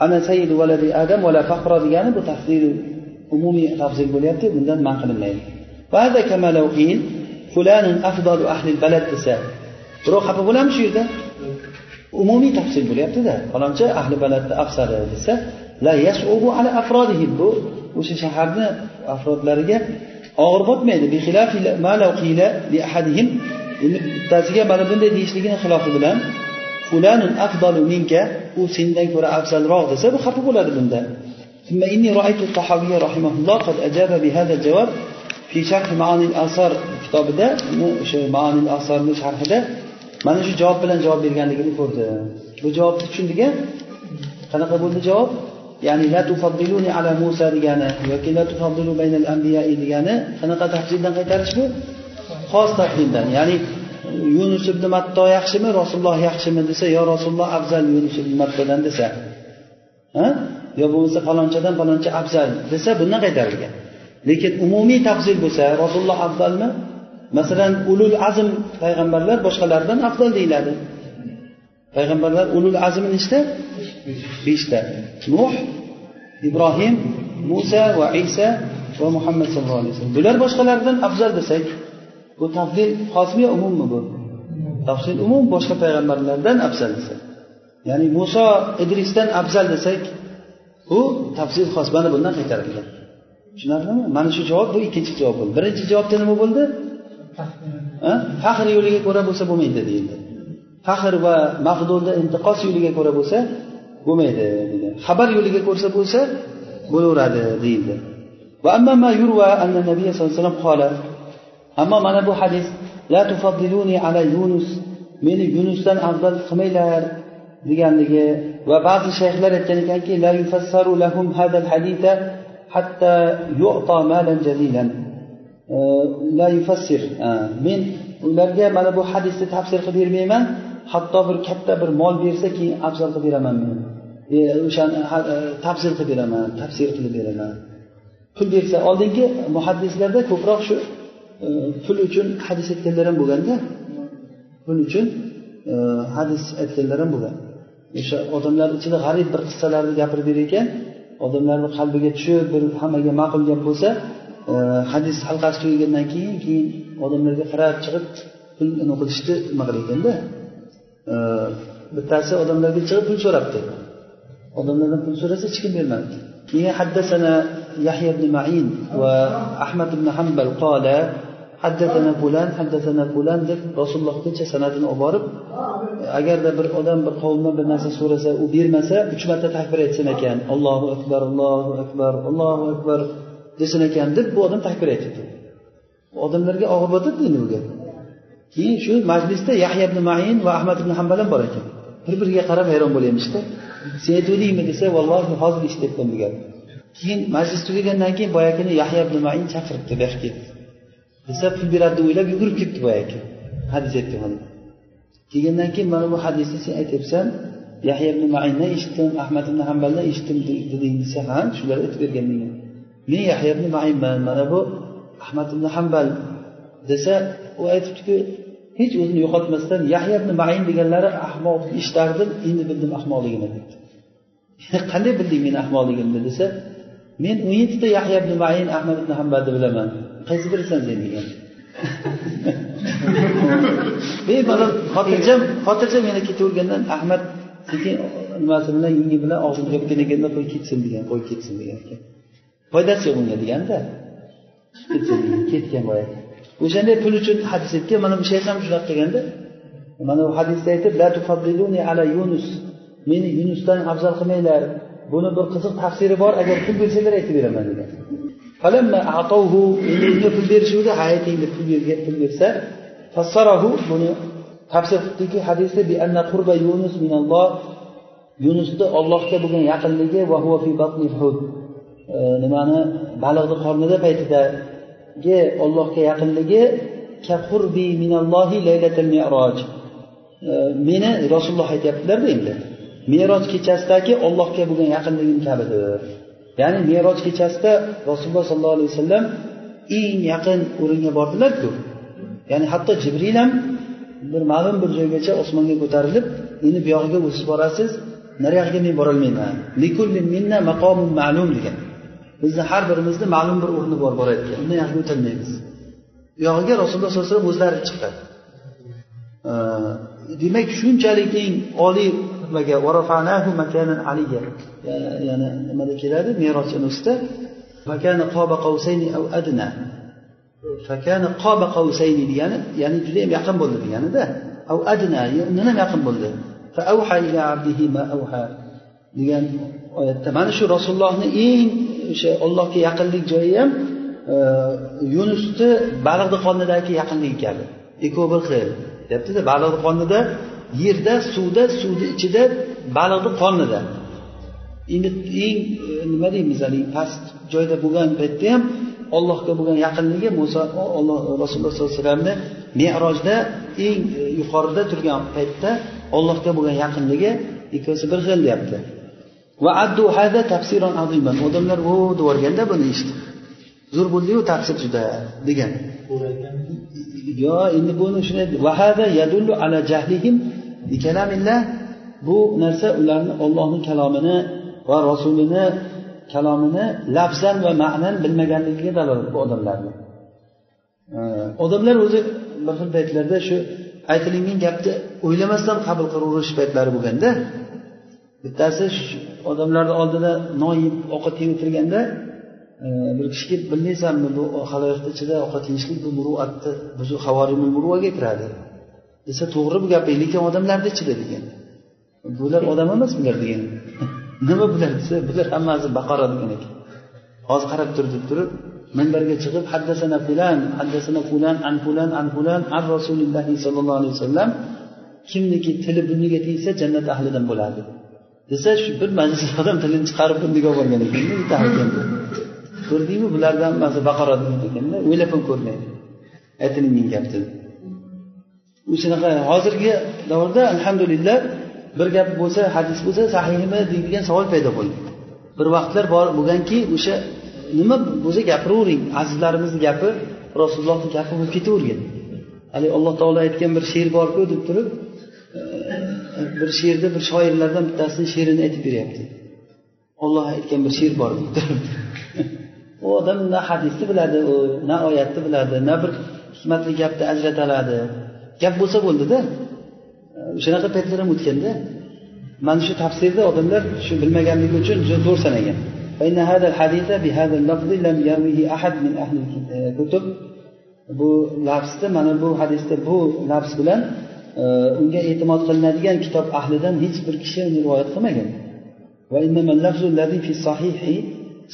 ana sayyidu valadi adam vala faqra degani bu tafsiri umumiy tafsir bo'lyapti bundan man qilinmaydi. Vada kamalau qil al-balad desa birov xafa bo'ladimi shu yerda. Umumiy tafsir bo'lyaptida falonchi ahli baladni afsari desa la yasubu ala afrodihi bu o'sha shaharni afrodlariga og'ir botmaydi. Bittasiga mana bunday deyishligini xilofi bilan fulanun afdalu minka u sendan ko'ra afzalroq desa bu xafa bo'ladi bunda ثم إني رأيت الطحاوي رحمه الله قد أجاب بهذا الجواب في شرح معاني الآثار kitobida o'sha maani asarni sharhida mana shu javob bilan javob berganligini ko'rdi bu javobni tushundik a qanaqa bo'ldi javob ya'ni la tufaddiluni ala musa degani yoki la tufaddilu baynal anbiyai degani qanaqa tafsildan qaytarish bu xos tafsildan ya'ni yunus ibn matto yaxshimi rasululloh yaxshimi desa yo rasululloh afzal yunus ibn mattodan desa ha? Yo bo'lmasa falonchadan faloncha afzal desa bundan qaytarilgan. Lekin umumiy tafsil bo'lsa rasululloh afzalmi? Masalan ulul azm payg'ambarlar boshqalardan afzal deyiladi. Payg'ambarlar ulul azmi nechta? Beshta. Nuh ibrohim musa va isa va muhammad sallallohu alayhi vasallam. Bular boshqalardan afzal desak bu tafsil xosmi yo umummi bu? Tafsil umum boshqa payg'ambarlardan afzal desak ya'ni muso idrisdan afzal desak bu tafsil xos mana bundan qaytarilgan tushunarlimi? Mana shu javob bu ikkinchi javob bo'ldi. Birinchi javobda nima bo'ldi? Faxr yo'liga ko'ra bo'lsa bo'lmaydi deyildi. Faxr va maqdulda intiqos yo'liga ko'ra bo'lsa bo'lmaydi degan xabar yo'liga ko'rsa bo'lsa bo'laveradi deyildi. Ammo mana bu hadis la tufaddiluni ala yunus meni yunusdan afzal qilmanglar deganligi va ba'zi shayxlar aytgan ekanki la yufassaru lahum hadal hadita hatta yu'ta malan jazilan la yufassir. Men ularga mana bu hadisni tafsir qilib bermayman hatto bir katta bir mol bersa keyin afzal qilib beraman men. O'shani e, tafsir qilib beraman tafsir qilib beraman. Pul bersa oldingi muhaddislarda ko'proq shu pul uchun hadis aytganlar ham bo'lganda pul uchun e, hadis aytganlar ham bo'lgan. O'sha odamlar ichida g'arib bir qissalarni gapirib berar ekan odamlarni qalbiga tushib bir hammaga ma'qul gap bo'lsa e, hadis halqasi tugagandan keyin keyin odamlarga qarab chiqib pul qilishni nima qilar ekanda e, bittasi odamlarga chiqib pul so'rabdi. Odamlardan pul so'rasa hech kim bermadi keyin haddasana yahya ibn main va ahmad ibn hambal qola haddatana fulan haddatana bulan deb rasulullohgacha sanadini olib borib agarda bir odam bir qavmdan bir narsa so'rasa u bermasa uch marta takbir aytsin ekan. Allohu akbar allohu akbar allohu akbar desin ekan deb bu odam takbir aytibdi odamlarga og'ir botibdi endi bu gap. Keyin shu majlisda yahya ibn main va ahmad ibn hambal ham bor ekan. Bir biriga qarab hayron bo'lyapmishda sen aytuvdingmi desa vallohi hozir eshityapman bu gapni keyin majlis tugagandan keyin boyagini yahya ibn main chaqiribdi bu yoqqa desa pul beradi deb o'ylab yugurib ketdi boyagi hadis aytgan kelgandan keyin mana bu hadisni sen aytyapsan yahya ibn maindan eshitdim ahmad ibn hambaldan eshitdim deding desa ha shular aytib bergan menga men yahya ibn mainman mana bu ahmad ibn hambal desa u aytibdiki hech o'zini yo'qotmasdan yahya ibn main deganlari ahmoq eshitardim endi bildim ahmoqligini dedi. Qanday bilding meni ahmoqligimni desa men o'n yettita yahya ibn main ahmad ibn hambalni bilaman. Qaysi birisan sen degan bemalol xotirjam xotirjam yana ketavergandan ahmad sekin nimasi bilan yengi bilan og'zini yopgan ekanda qo'y ketsin degan qo'y ketsin degan ekan. Foydasi yo'q unga deganda. Ketgan boyagi o'shanday pul uchun hadis aytgan mana bu shayx ham shunaqa qilganda mana bu hadisda aytib la ala yunus meni yunusdan afzal qilmanglar buni bir qiziq tafsiri bor agar pul bersanglar aytib beraman degan. Unga pul berishuvdi ha ayting deb pul bersa fassarahu buni tafsir qildiki hadisda bi anna qurba yunus minalloh yunusni ollohga bo'lgan yaqinligi va huwa fi batni hud nimani baliqni qornida paytidagi ollohga yaqinligi ka qurbi minallohi laylatil mi'roj meni rasululloh aytyaptilarda endi. meroj kechasidagi ollohga bo'lgan yaqinligim kabidir ya'ni meroj kechasida rasululloh sollallohu alayhi vasallam eng yaqin o'ringa bordilarku. Ya'ni hatto jibril ham bir ma'lum bir joygacha osmonga ko'tarilib endi bu yog'iga o'siz borasiz nariyog'iga men borolmayman. Degan. Bizni har birimizni ma'lum bir o'rni bor borayotgan. Undan nariga o'tolmaymiz bu yog'iga rasululloh sallallohu alayhi vasallam o'zlari chiqqan demak shunchalik eng oliy ya'ni nimada keladi? Meros ustida fakana qoba qavsayni degani ya'ni juda yam yaqin bo'ldi deganida av adna undan ham yaqin bo'ldi. Degan oyatda mana shu rasulullohni eng o'sha ollohga yaqinlik joyi ham e, yunusni baliqni qonidagi yaqinligi kabi e, ikkovi bir xil deyaptida baliqni qonida yerda suvda suvni ichida baliqni qonida endi eng e, nima deymiz haligi past joyda bo'lgan paytda ham ollohga bo'lgan yaqinligi muso olloh rasululloh sollallohu alayhi vasallamni merojda eng e, yuqorida turgan paytda ollohga bo'lgan yaqinligi ikkovsi bir xil deyapti. Va addu hada tafsiron aziman odamlar o deb yuborganda buni eshitib zo'r bo'ldiyu tafsir juda degan. Yo endi buni shunday vahada yadullu ala jahlihim bi bu narsa ularni ollohni kalomini va rasulini kalomini lafzan va ma'nan bilmaganligiga dalolat bu odamlarni. Odamlar o'zi bir xil paytlarda shu aytilingan gapni o'ylamasdan qabul qilaverish paytlari bo'lganda bittasi odamlarni oldida non yeb ovqat yeb o'tirganda bir kishi kelib bilmaysanmi bu haloyiqni ichida ovqat yeyishlik bu muruatni havorimul muruvaga kiradi desa to'g'ri bu gaping lekin odamlarni ichida degan. Bular odam emas bular degan. nima bular desa bular hammasi baqara degan ekan. Hozir qarab tur deb turib minbarga chiqib haddasana fulan haddasana fulan an fulan an fulan an rasulillahi sollallohu alayhi vasallam kimniki tili buniga tegsa jannat ahlidan bo'ladi desa shu bir majlis odam tilini chiqarib buniga olib borgan ekan. Ko'rdingmi bularni hammasi baqara ekanda o'ylab ham ko'rmaydi. Aytilingan gap deb u shunaqa hozirgi davrda alhamdulillah bir gap bo'lsa hadis bo'lsa sahiymi deydigan savol paydo bo'ldi. Bir vaqtlar bor bo'lganki o'sha nima bo'lsa gapiravering. Azizlarimizni gapi rasulullohni gapi bo'lib ketavergan. Haligi alloh taolo aytgan bir she'r borku deb turib e, bir she'rda bir shoirlardan bittasini she'rini aytib beryapti. Olloh aytgan bir she'r bor deb turib. U odam na hadisni biladi u na oyatni biladi na bir hikmatli gapni ajrata oladi gap bo'lsa bo'ldida. Shunaqa paytlar ham o'tganda mana shu tafsirda odamlar shu bilmaganligi uchun juda to'g'ri sanagan. Bu lafzni mana bu hadisda bu lafz bilan e, unga e'timod qilinadigan kitob ahlidan hech bir kishi uni rivoyat qilmagan.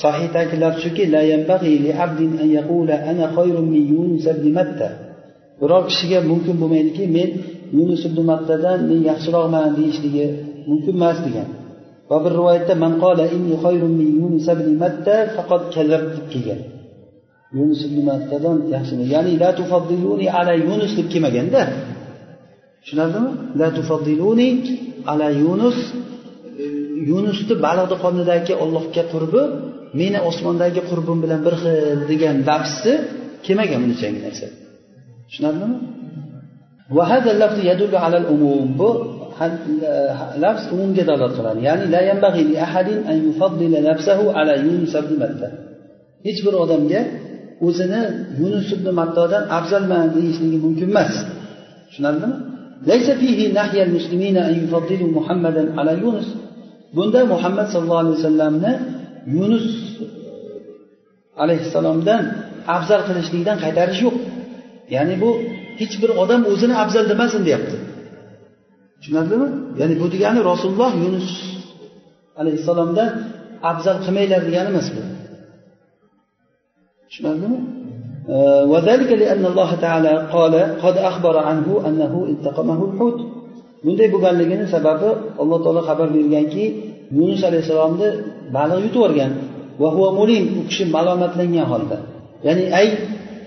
Sohihdagi lafz shuki biror kishiga mumkin bo'lmaydiki men yunus ibn mattadan men yaxshiroqman deyishligi mumkin emas degan. Va bir rivoyatda man qola inni khayrun min yunus ibn matta faqat kazab deb kelgan. Yunus ibn mattadan yaxshi ya'ni la tufaddiluni ala yunus deb kelmaganda tushunarlimi? La tufaddiluni ala yunus yunusni baliqni qornidagi ollohga qurbi meni osmondagi qurbim bilan bir xil degan lafzi kelmagan bunchalik narsa. Tushunarlimi? وهذا اللفظ يدل على العموم bu lafz umumga dalolat qiladi ya'ni la yanbaghi li ahadin an yufaddila nafsahu ala yunus ibn matta hech bir odamga o'zini yunus ibn mattodan afzalman deyishligi mumkin emas tushunarlimi ليس فيه نهي المسلمين أن يفضلوا محمدا على يونس bunda muhammad sallallohu alayhi vasallamni yunus alayhissalomdan afzal qilishlikdan qaytarish yo'q ya'ni bu hech bir odam o'zini afzal demasin deyapti tushunarlimi ya'ni bu degani rasululloh yunus alayhissalomdan afzal qilmanglar degani emas bu tushunarlimi وذلك لأن الله تعالى قال قد أخبر عنه أنه التقمه الحوت bunday bo'lganligini sababi alloh taolo xabar berganki yunus alayhissalomni baliq yutib yuborgan mulim u kishi malomatlangan holda ya'ni ay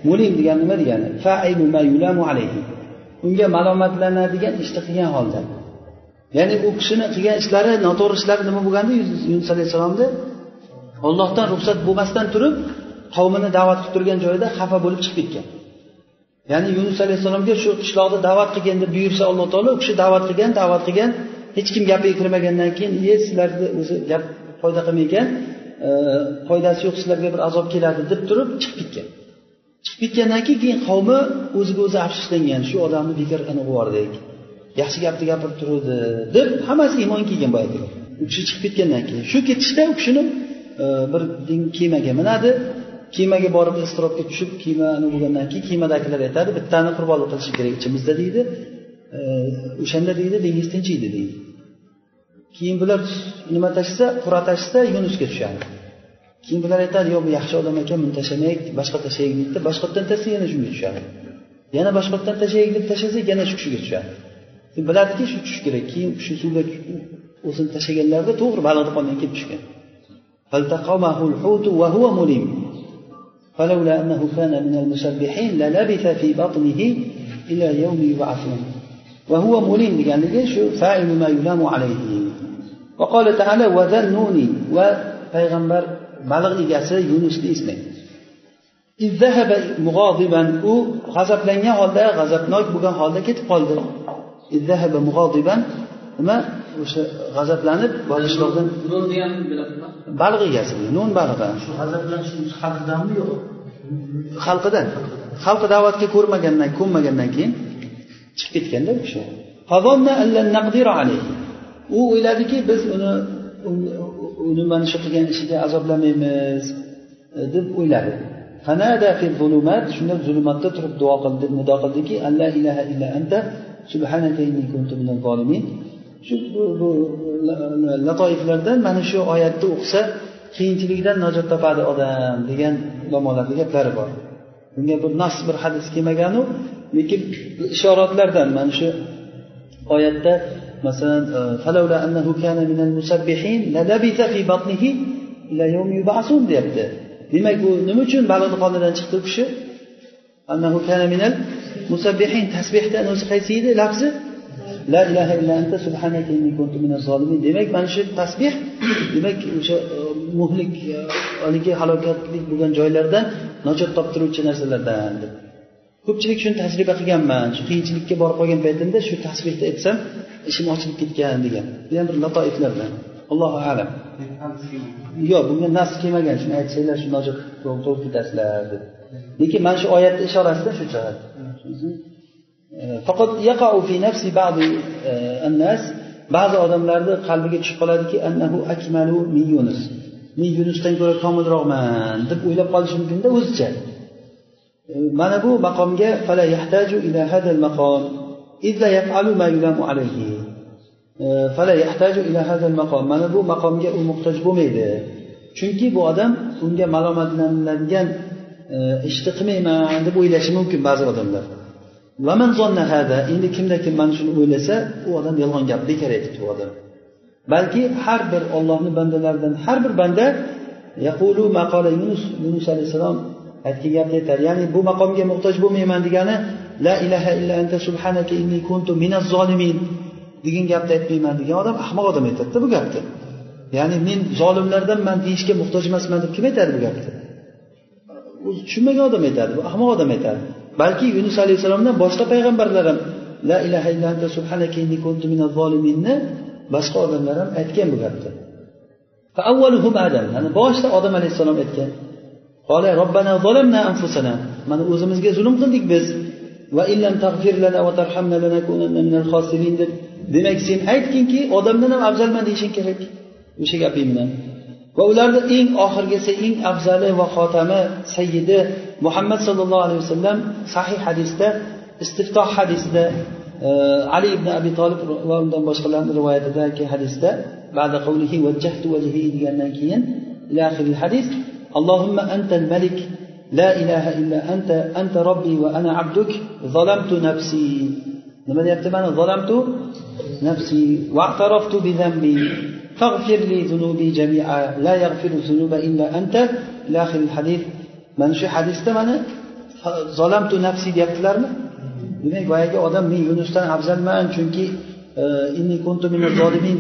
mulim degani nima degani? Unga malomatlanadigan ishni qilgan holda. Ya'ni u kishini qilgan ishlari noto'g'ri ishlari nima bo'lganda yunus alayhissalomni ollohdan ruxsat bo'lmasdan turib qavmini da'vat qilib turgan joyida xafa bo'lib chiqib ketgan. Ya'ni yunus alayhissalomga shu qishloqda da'vat qilgin deb buyursa alloh taolo u kishi da'vat qilgan da'vat qilgan hech kim gapiga kirmagandan keyin e sizlarni o'zi gap foyda qilmaykan e, foydasi yo'q sizlarga bir azob keladi deb turib chiqib ketgan. Chiqib ketgandan keyin keyin qavmi o'ziga o'zi afsuslangan. Shu odamni bekor qilib yubordik. Yaxshi gapni gapirib turuvdi deb hammasi iymon kelgan boyagi u kishi chiqib ketgandan keyin. Shu ketishda u kishini e, bir kemaga minadi. Kemaga borib iztirobga tushib kemani bo'lgandan keyin kemadagilar aytadi bittani qurbonlik qilish kerak ichimizda deydi e, o'shanda deydi dengiz tinchiydi deydi. Keyin bular nima tashlasa qur'a tashlasa yunusga tushadi. Keyin bular aytadi yo'q bu yaxshi odam ekan buni tashlamaylik boshqa tashlaylik deydida boshqatdan tashlasa yana shunga tushadi yana boshqatdan tashlaylik deb tashlasak yana shu kishiga tushadi biladiki shu tushish kerak keyin shu suvga o'zini tashlaganlarida to'g'ri baliqni qonidan kelib tushgan فلولا أنه كان من المسبحين للبث في بطنه إلى يوم يبعثون وهو مليم يعني شو فاعل ما يلام عليه وقال تعالى وذنوني وبيغمبر baliq egasi yunusni eslang u g'azablangan holda g'azabnok bo'lgan holda ketib qoldi. Nima? O'sha g'azablanib qishloqdan bilasizmi baliq egasi nun balig'i shu g'azablanish xalqidanmi yo'q? Xalqidan. Xalqi da'vatga ko'rmagandan ko'nmagandan keyin chiqib ketganda u kishi u o'yladiki biz uni uni mana shu qilgan ishiga azoblamaymiz e, deb o'yladi shunda zulmatda turib duo qildi nido qildiki alla ilaha illa anta subhanaka inni kuntu minal zolimin. Shu bu latoiflardan mana shu oyatni o'qisa qiyinchilikdan najot topadi odam degan ulamolarni gaplari bor. Bunga bir nas bir hadis kelmaganu lekin ishoratlardan mana shu oyatda masalan e, deyapti. Demak bu nima uchun baliqni qonidan chiqdi u kishi? Tasbehdan o'zi qaysi edi lafzi? La ilaha illa anta subhanaka inni kuntu minaz zolimin. Demak mana shu tasbeh demak o'sha e, muhlik haligi halokatlik bo'lgan joylardan najot toptiruvchi narsalardan. deb ko'pchilik shuni tajriba qilganman shu qiyinchilikka borib qolgan paytimda shu tasbehni aytsam ishim ochilib ketgan degan. Bu ham bir bilan. Allohu alam. Yo'q bunga nas kelmagan. Shuni aytsanglar shu najot to'g'ri ketasizlar deb. Lekin mana shu oyatni ishorasida shu jihat e, faqat yaqau fi nafsi ba'd e, an-nas ba'zi odamlarni qalbiga tushib qoladiki annahu akmalu min yunus. Men yunusdan ko'ra komilroqman deb o'ylab qolishi mumkinda o'zicha. Mana bu maqomga fala yahtaju ila hadal maqom illa yaf'alu ma yulamu alayhi. E, fala yahtaju ila hadal maqom. Mana bu maqomga u muhtoj bo'lmaydi. Chunki bu odam unga malomatlaniladigan e, ishni qilmayman deb o'ylashi mumkin ba'zi odamlar. Endi kimda kim mana shuni o'ylasa u odam yolg'on gap bekor aytibdi u odam. Balki har bir ollohni bandalaridan har bir banda yaqulu maqola yunus yunus alayhissalom aytgan gapni aytadi ya'ni bu maqomga muhtoj bo'lmayman degani la ilaha illa anta subhanaka inni kuntu minaz zolimin degan gapni aytmayman degan odam ahmoq odam aytadida bu gapni. Ya'ni men zolimlardanman deyishga muhtoj emasman deb kim aytadi bu gapni? O'zi tushunmagan odam aytadi bu ahmoq odam aytadi. Balki yunus alayhissalomdan boshqa payg'ambarlar ham la ilaha illa anta subhanaka inni kuntu minaz zoliminni boshqa odamlar ham aytgan bu gapni. Ana boshida odam alayhissalom aytgan. Qola robbana zalamna anfusana. Mana o'zimizga zulm qildik biz. Va illam tag'fir lana va tarhamna lanakunanna minal xosirin deb. Demak sen aytginki odamdan ham afzalman deyishing kerak. O'sha gaping bilan. Va ularni eng oxirgisi eng afzali va xotami sayyidi muhammad sallallohu alayhi vasallam sahih hadisda istiftoh hadisida e, ali ibn abi tolib va undan boshqalarni rivoyatidagi hadisda ba'da qavlihi vajjahtu vajhi degandan keyin hadis اللهم أنت الملك لا إله إلا أنت أنت ربي وأنا عبدك ظلمت نفسي. لما يبتمن ظلمت نفسي واعترفت بذنبي. فاغفر لي ذنوبي جميعا. لا يغفر الذنوب إلا أنت. إلى آخر الحديث. من شو حديث تمنى ظلمت نفسي ديابتلارنا demak boyagi odam men إني كنت من الظالمين.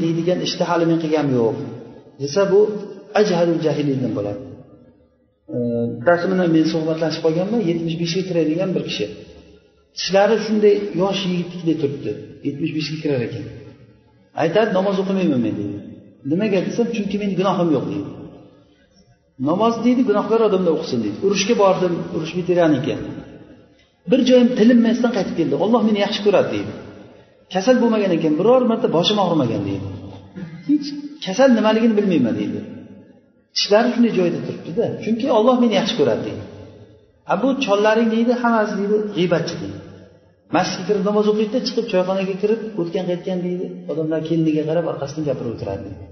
ishni hali men qilganim yo'q desa bu ajhalu jahiliddan bo'ladi bittasi bilan men suhbatlashib qolganman yetmish beshga kiradigan bir kishi. Tishlari shunday yosh yigitdek turibdi yetmish beshga kirar ekan. Aytadi namoz o'qimayman men deydi nimaga? desam chunki meni gunohim yo'q deydi namoz deydi gunohkor odamlar o'qisin deydi urushga bordim urush veteran ekan. Bir joyim tilinmasdan qaytib keldi. Olloh meni yaxshi ko'radi deydi kasal bo'lmagan ekan biror marta boshim og'rimagan deydi hech kasal nimaligini bilmayman deydi tishlari shunday joyida turibdida. Chunki olloh meni yaxshi ko'radi deydi. A bu chollaring deydi hammasi deydi g'iybatchi deydi. Masjidga kirib namoz o'qiydida chiqib choyxonaga kirib o'tgan qaytgan deydi odamlar keliniga qarab orqasidan gapirib o'tiradi deydi.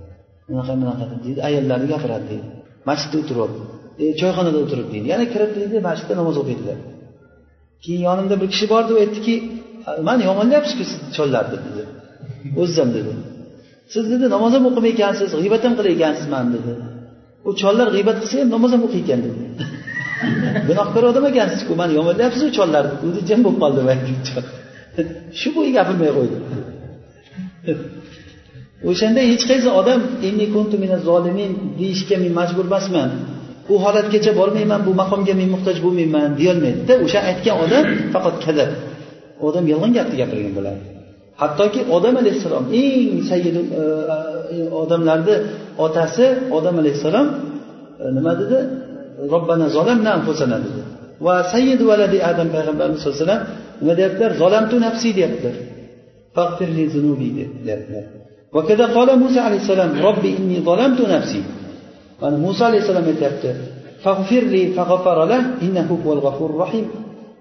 Bunaqa bunaqa deydi ayollarni gapiradi deydi. Masjidda o'tirib e, choyxonada o'tirib deydi. Yana kirib deydi masjidda namoz o'qiydilar keyin yonimda bir kishi bordi u aytdiki mani yomonlayapsizku sizni chollarni dedi. O'zim dedi. Siz dedi namoz ham o'qimay ekansiz g'iybat ham qilar mani dedi. U chollar g'iybat qilsa ham namoz ham o'qiykan dedi. Gunohkor odam ekansizku mani yomonlayapsizu chollarni o'zi jim bo'lib qoldi shu bo'yi gapirmay qo'ydi. O'shanda hech qaysi odam deyishga men majbur emasman. U holatgacha bormayman bu maqomga men muhtoj bo'lmayman deyolmaydida o'sha aytgan odam faqat kadab. Odam yolg'on gapni gapirgan bo'ladi. Hattoki odam alayhissalom eng sayyid e, e, odamlarni otasi odam alayhissalom e, nima dedi robbana zolamna anfusana dedi va sayyid valadi adam payg'ambarimiz sallallohu alayhi vasallam nima deyaptilar zolamtu nafsi deyaptilar fag'firli zunubi deyaptilar وكذا قال موسى عليه السلام ربي إني ظلمت نفسي mana muso alayhissalom aytyapti فاغفر لي فغفر له إنه هو الغفور الرحيم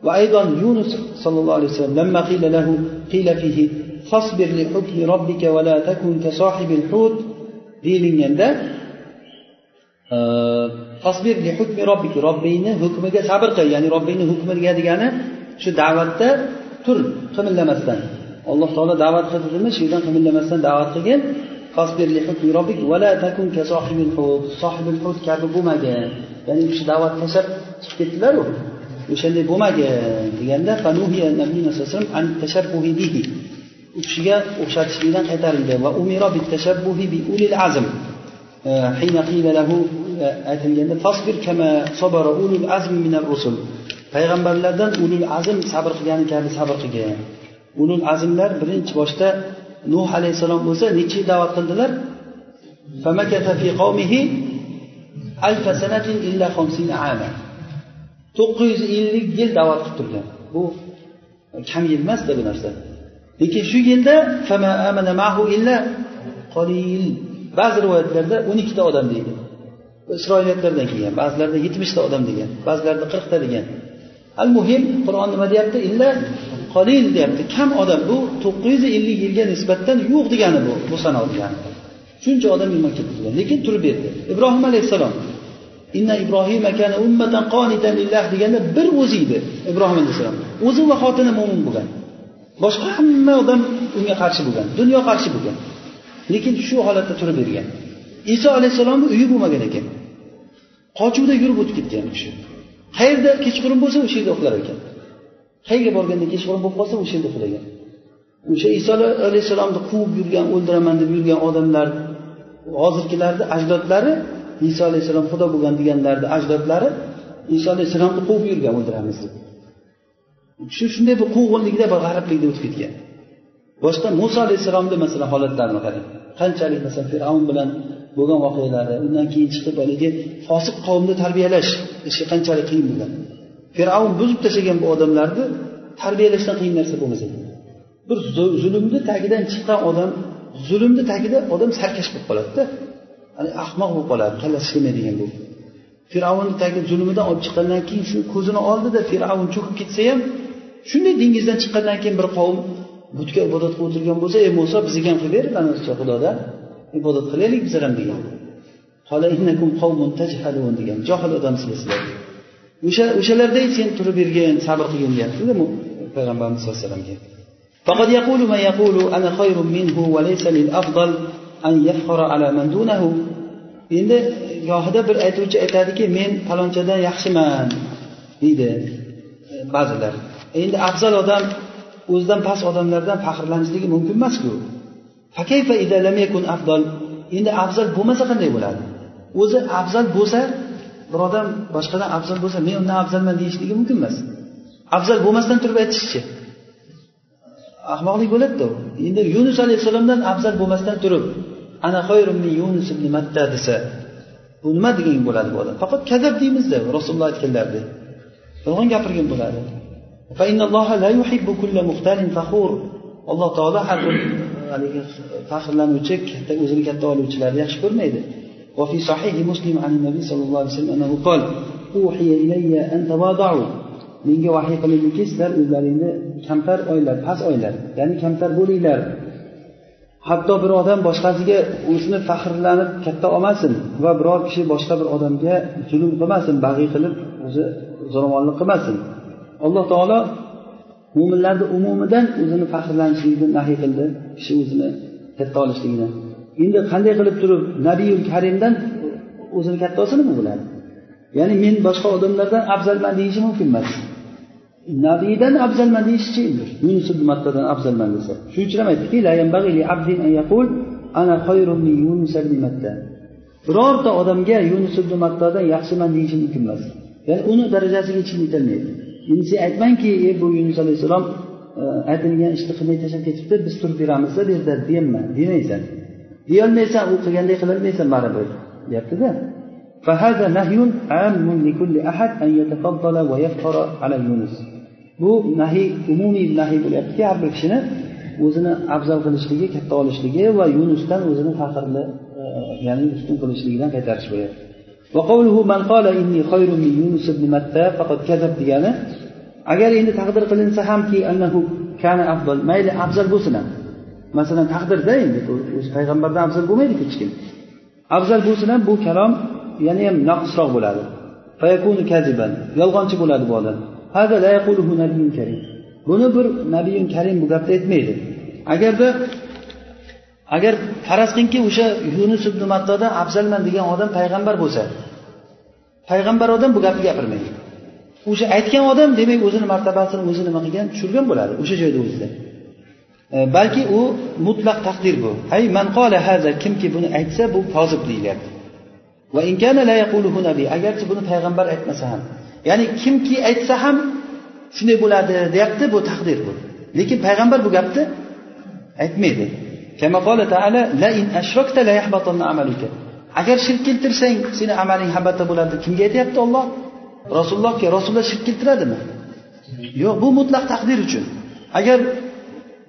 وأيضا يونس صلى الله عليه وسلم لما فيه فاصبر لحكم ربك ولا تكن كصاحب الحوت deyilganda e, robbingni hukmiga sabr qil ya'ni robbingni hukmiga degani shu da'vatda tur qimillamasdan alloh taolo da'vat qildimi shu yerdan qimillamasdan da'vat qilgin. Kabi bo'lmagin ya'ni u kishi da'vat tashlab chiqib ketdilaru o'shanday bo'lmagin deganda u kishiga o'xshatishlikdan qaytarildi. Va umira bi ulil azm. E, e, aytilganda fasbir kama sabara ulul azm minar rusul. Payg'ambarlardan ulul azm sabr qilgani kabi sabr qilgan. Ulul azmlar birinchi boshda nuh alayhissalom bo'lsa necha yil da'vat qildilar? Alfa illa to'qqiz yuz ellik yil da'vat qilib turgan. Bu kam yil emasda bu narsa. Lekin shu yilda illa ba'zi rivoyatlarda o'n ikkita odam deydi. Isroiliyatlardan kelgan ba'zilarda yetmishta odam degan ba'zilarda qirqta degan. Al muhim qur'on nima deyapti? Illa qolil deyapti. Kam odam bu to'qqiz yuz ellik yilga nisbatan yo'q degani bu bu sano degani. Shuncha odam iymon keltirgan lekin turib berdi. Ibrohim alayhissalom inna ibrohima kana ummatan qonitan lillah deganda bir o'zi edi ibrohim alayhissalom. O'zi va xotini mo'min bo'lgan. Boshqa hamma odam unga qarshi bo'lgan dunyo qarshi bo'lgan. Lekin shu holatda turib bergan iso alayhissalomni uyi bo'lmagan ekan. Qochuvda yurib o'tib ketgan u kishi. Qayerda kechqurun bo'lsa o'sha yerda uxlar ekan. Qayerga borganda kechqurun bo'lib qolsa o'sha yerda uxlagan o'sha iso alayhissalomni quvib yurgan o'ldiraman deb yurgan odamlar hozirgilarni ajdodlari iso alayhissalom xudo bo'lgan deganlarni ajdodlari iso alayhissalomni quvib yurgan o'ldiramiz deb. Shu shunday bir quvg'inlikda bir g'ariblikda o'tib ketgan. Boshqa muso alayhissalomni masalan holatlarini qarang qanchalik masalan fir'avn bilan bo'lgan voqealari undan keyin chiqib haligi fosiq qavmni tarbiyalash ishi qanchalik qiyin bo'lgan? Fir'avn buzib tashlagan bu odamlarni tarbiyalashdan qiyin narsa bo'lmas bir zulmni tagidan chiqqan odam zulmni tagida odam sarkash bo'lib qoladida. Ahmoq bo'lib qoladi kallasi ishlamaydigan bo'lib. Fir'avnni tagi zulmidan olib chiqqandan keyin shu ko'zini oldida fir'avn cho'kib ketsa ham shunday dengizdan chiqqandan keyin bir qavm butga ibodat qilib o'tirgan bo'lsa ey muso bizga ham qilib ber mana xudoda ibodat qilaylik bizlar ham degan degan johil odamsizlar sizlar o'sha o'shalarday sen turib bergin sabr qilgin deyaptida payg'ambarimiz sallallohu alayhi vasallamga فقد يقول من يقول أنا خير منه وليس للأفضل أن يفخر على من دونه endi gohida bir aytuvchi aytadiki men falonchadan yaxshiman deydi ba'zilar Endi afzal odam o'zidan past odamlardan faxrlanishligi mumkin emasku. Endi afzal bo'lmasa qanday bo'ladi? O'zi afzal bo'lsa bir odam boshqadan afzal bo'lsa men undan afzalman deyishligi mumkin emas. Afzal bo'lmasdan turib aytishchi ahmoqlik bo'ladida. Endi yunus alayhissalomdan afzal bo'lmasdan turib ana yunus ibn matta desa bu nima degan bo'ladi bu odam? Faqat kazab deymizda rasululloh aytganlaridek yolg'on gapirgan bo'ladi. alloh taolo har bir haligi faxrlanuvchi katta o'zini katta oluvchilarni yaxshi ko'rmaydi وفي صحيح مسلم عن النبي صلى الله عليه وسلم أنه قال أوحي إلي أن تواضعوا menga vahiy qilindiki sizlar o'zlaringni kamtar oylar past oylar ya'ni kamtar bo'linglar hatto bir odam boshqasiga o'zini faxrlanib katta olmasin va biror kishi boshqa bir odamga zulm qilmasin bag'iy qilib o'zi zo'ravonlik qilmasin Alloh taolo mo'minlarni umumidan o'zini faxrlanishlikni nahiy qildi. Kishi o'zini katta olishligini endi qanday qilib turib nabiyul karimdan o'zini katta olsa nima bo'ladi ya'ni men boshqa odamlardan afzalman deyishi mumkin emas. Nabiydan afzalman deyishchi endi yunus ibn mattadan afzalman desa. Shuning uchun ham aytdiki birorta odamga yunus ibn mattodan yaxshiman deyishi mumkin emas. Ya'ni uni darajasiga hech kim yetolmaydi endi sen aytmanki ey bu yunus alayhissalom e, aytilgan ishni qilmay tashlab ketibdi biz turib beramizda bu yerda deyapman demaysan deyolmaysan u qilganday qilolmaysan baribir deyaptida فهذا نهي عام لكل أحد أن يتفضل ويفخر على يونس bu nahiy umumiy nahiy bo'lyaptiki har bir kishini o'zini afzal qilishligi katta olishligi va yunusdan o'zini faxrli e, ya'ni ustun qilishligidan qaytarish bo'lyapti Degani agar endi taqdir qilinsa hamki annahu kana afzal mayli afzal bo'lsin ham. Masalan taqdirda endi o'zi payg'ambardan afzal bo'lmaydi hech kim. Afzal bo'lsin ham bu kalom yana ham naqsroq bo'ladi. Yolg'onchi bo'ladi bu odam. Buni bir nabiyun karim bu gapni aytmaydi. Agarda agar faraz qilingki o'sha yunus ibn mattoda afzalman degan odam payg'ambar bo'lsa payg'ambar odam bu gapni gapirmaydi. O'sha aytgan odam demak o'zini martabasini o'zi nima qilgan? Tushirgan bo'ladi o'sha joyda o'zida. E, balki u mutlaq taqdir bu. Hay man qola haza kimki buni aytsa bu kozib deyilyapti va agarchi buni payg'ambar aytmasa ham ya'ni kimki aytsa ham shunday bo'ladi deyapti bu taqdir bu. Lekin payg'ambar bu gapni aytmaydi. Agar shirk keltirsang seni amaling habatda bo'ladi kimga aytyapti olloh rasulullohga rasululloh shirk keltiradimi yo'q bu mutlaq taqdir uchun agar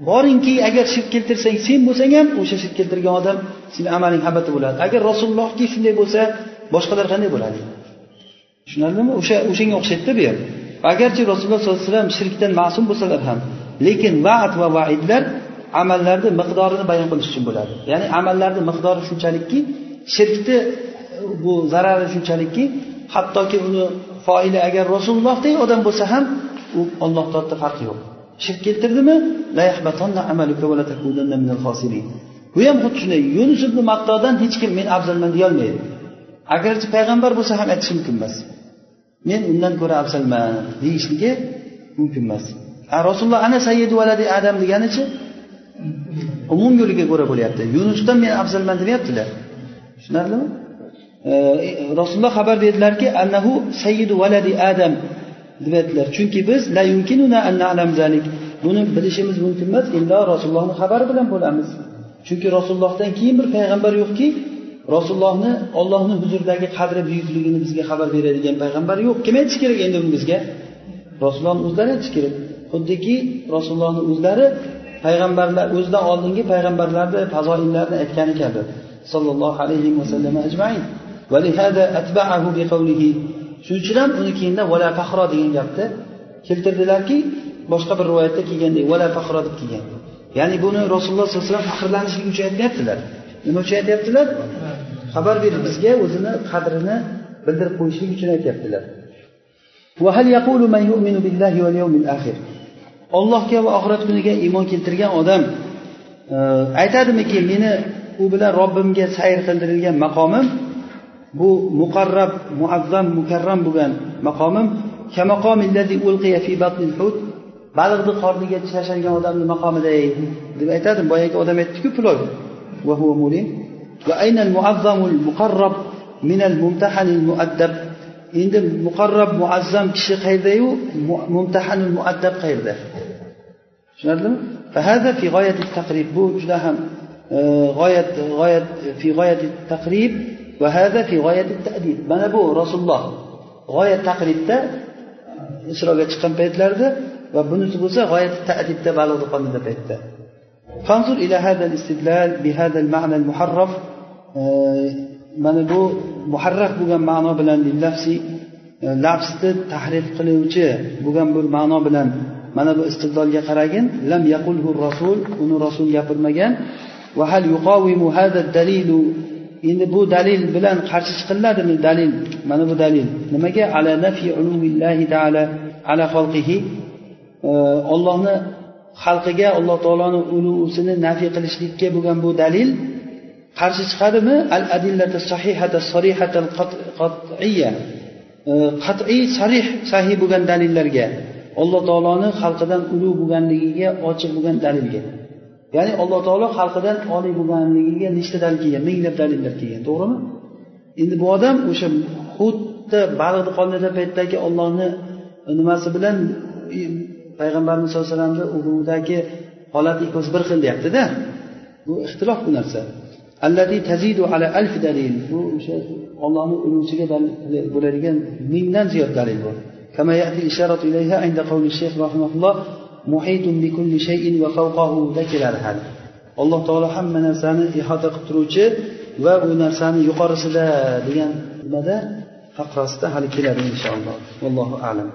boringki agar shirk keltirsang sen bo'lsang ham o'sha shirk keltirgan odam seni amaling habatda bo'ladi agar rasulullohki shunday bo'lsa boshqalar qanday bo'ladi tushunarlimi o'sha o'shanga o'xshaydida bu ham agarchi rasululloh sollallohu alayhi vasallam shirkdan ma'sum bo'lsalar ham lekin va'd va vaidlar amallarni miqdorini bayon qilish uchun bo'ladi. Ya'ni amallarni miqdori shunchalikki shirkni e, bu zarari shunchalikki hattoki uni foili agar rasulullohdek odam bo'lsa ham u olloh taoloda farqi yo'q. Shirk keltirdimi? Bu ham xuddi shunday yunus ibn mattodan hech kim men afzalman deyolmaydi agarchi payg'ambar bo'lsa ham aytishi mumkin emas. Men undan ko'ra afzalman deyishligi mumkin emas. Rasululloh ana sayyidu valadi adam deganichi umum yo'liga ko'ra bo'lyapti. Yunusdan men afzalman demayaptilar. Tushunarlimi? Rasululloh xabar berdilarki annahu sayyidu valadi adam deb aytdilar chunki biz la yumkinuna an na'lam zalik. Buni bilishimiz mumkin emas illo rasulullohni xabari bilan bo'lamiz. Chunki rasulullohdan keyin bir payg'ambar yo'qki rasulullohni ollohni huzuridagi qadri buyukligini bizga xabar beradigan payg'ambar yo'q. Kim aytishi kerak endi uni bizga? Rasulullohni o'zlari aytishi kerak. Xuddiki rasulullohni o'zlari payg'ambarlar o'zidan oldingi payg'ambarlarni fazoillarni aytgani kabi. Sollallohu alayhi vasallam ajmain. Shuning uchun ham uni keyinda vala fahro degan gapni keltirdilarki boshqa bir rivoyatda kelgandek vala fahro deb kelgan. Ya'ni buni rasululloh sollallohu alayhi vasallam faxrlanishlik uchun aytyaptilar. Nima uchun aytyaptilar? Xabar berib bizga o'zini qadrini bildirib qo'yishlik uchun aytyaptilar. Ollohga va oxirat kuniga iymon keltirgan odam e, aytadimiki meni u bilan robbimga sayr qildirilgan maqomim bu muqarrab muazzam mukarram bo'lgan maqomim baliqni qorniga tashlangan odamni maqomiday deb aytadi boyagi odam aytdiku mu'addab. Endi muqarrab muazzam kishi qayerdayu mumtahanul muaddab qayerda tushunarlimi bu juda ham g'oyat g'oyat fi g'oyati taqrib va hada fi g'oyati ta'dib mana bu rasululloh g'oyat taqribda isroga chiqqan paytlarida va bunisi bo'lsa g'oyat ta'dibda balug'ni qonida paytda فانظر إلى هذا الاستدلال بهذا المعنى المحرف mana bu muharraf bo'lgan ma'no bilan lafsi lafzni e, tahrif qiluvchi bo'lgan bir ma'no bilan mana bu istidlolga qaragin lam yaqulhu rasul uni rasul gapirmagan. Va hal yuqavimu hada dalilu endi bu dalil bilan qarshi chiqiladimi dalil? Mana bu dalil. Nimaga? Ala nafi ulumillahi taala ala xalqihi. E, Ollohni xalqiga alloh taoloni ulug'isini nafiy qilishlikka bo'lgan bu dalil qarshi chiqadimi? Al adillata sahihata sarihatan qat'iyya. Qat'iy sarih sahih bo'lgan dalillarga alloh taoloni xalqidan ulug' bo'lganligiga ochiq bo'lgan dalilga. Ya'ni alloh taolo xalqidan oliy bo'lganligiga nechta dalil kelgan? Minglab dalillar kelgan to'g'rimi? Endi bu odam o'sha xuddi baliqni qonida paytdagi ollohni e, nimasi bilan e, payg'ambarimiz sallallohu alayhi vasallamni ulug'dagi holati ikkovsi bir xil deyaptida bu ixtilof bu narsa. tazidu ala alf dalil bu o'sha ollohni ulug'chiga bo'ladigan mingdan ziyod dalil bu كما يأتي الإشارة إليها عند قول الشيخ رحمه الله محيط بكل شيء وفوقه ذكر هذا alloh taolo hamma narsani ihota qilib turuvchi va u narsani yuqorisida degan nimada faqrasida hali keladi inshaalloh vallohu alam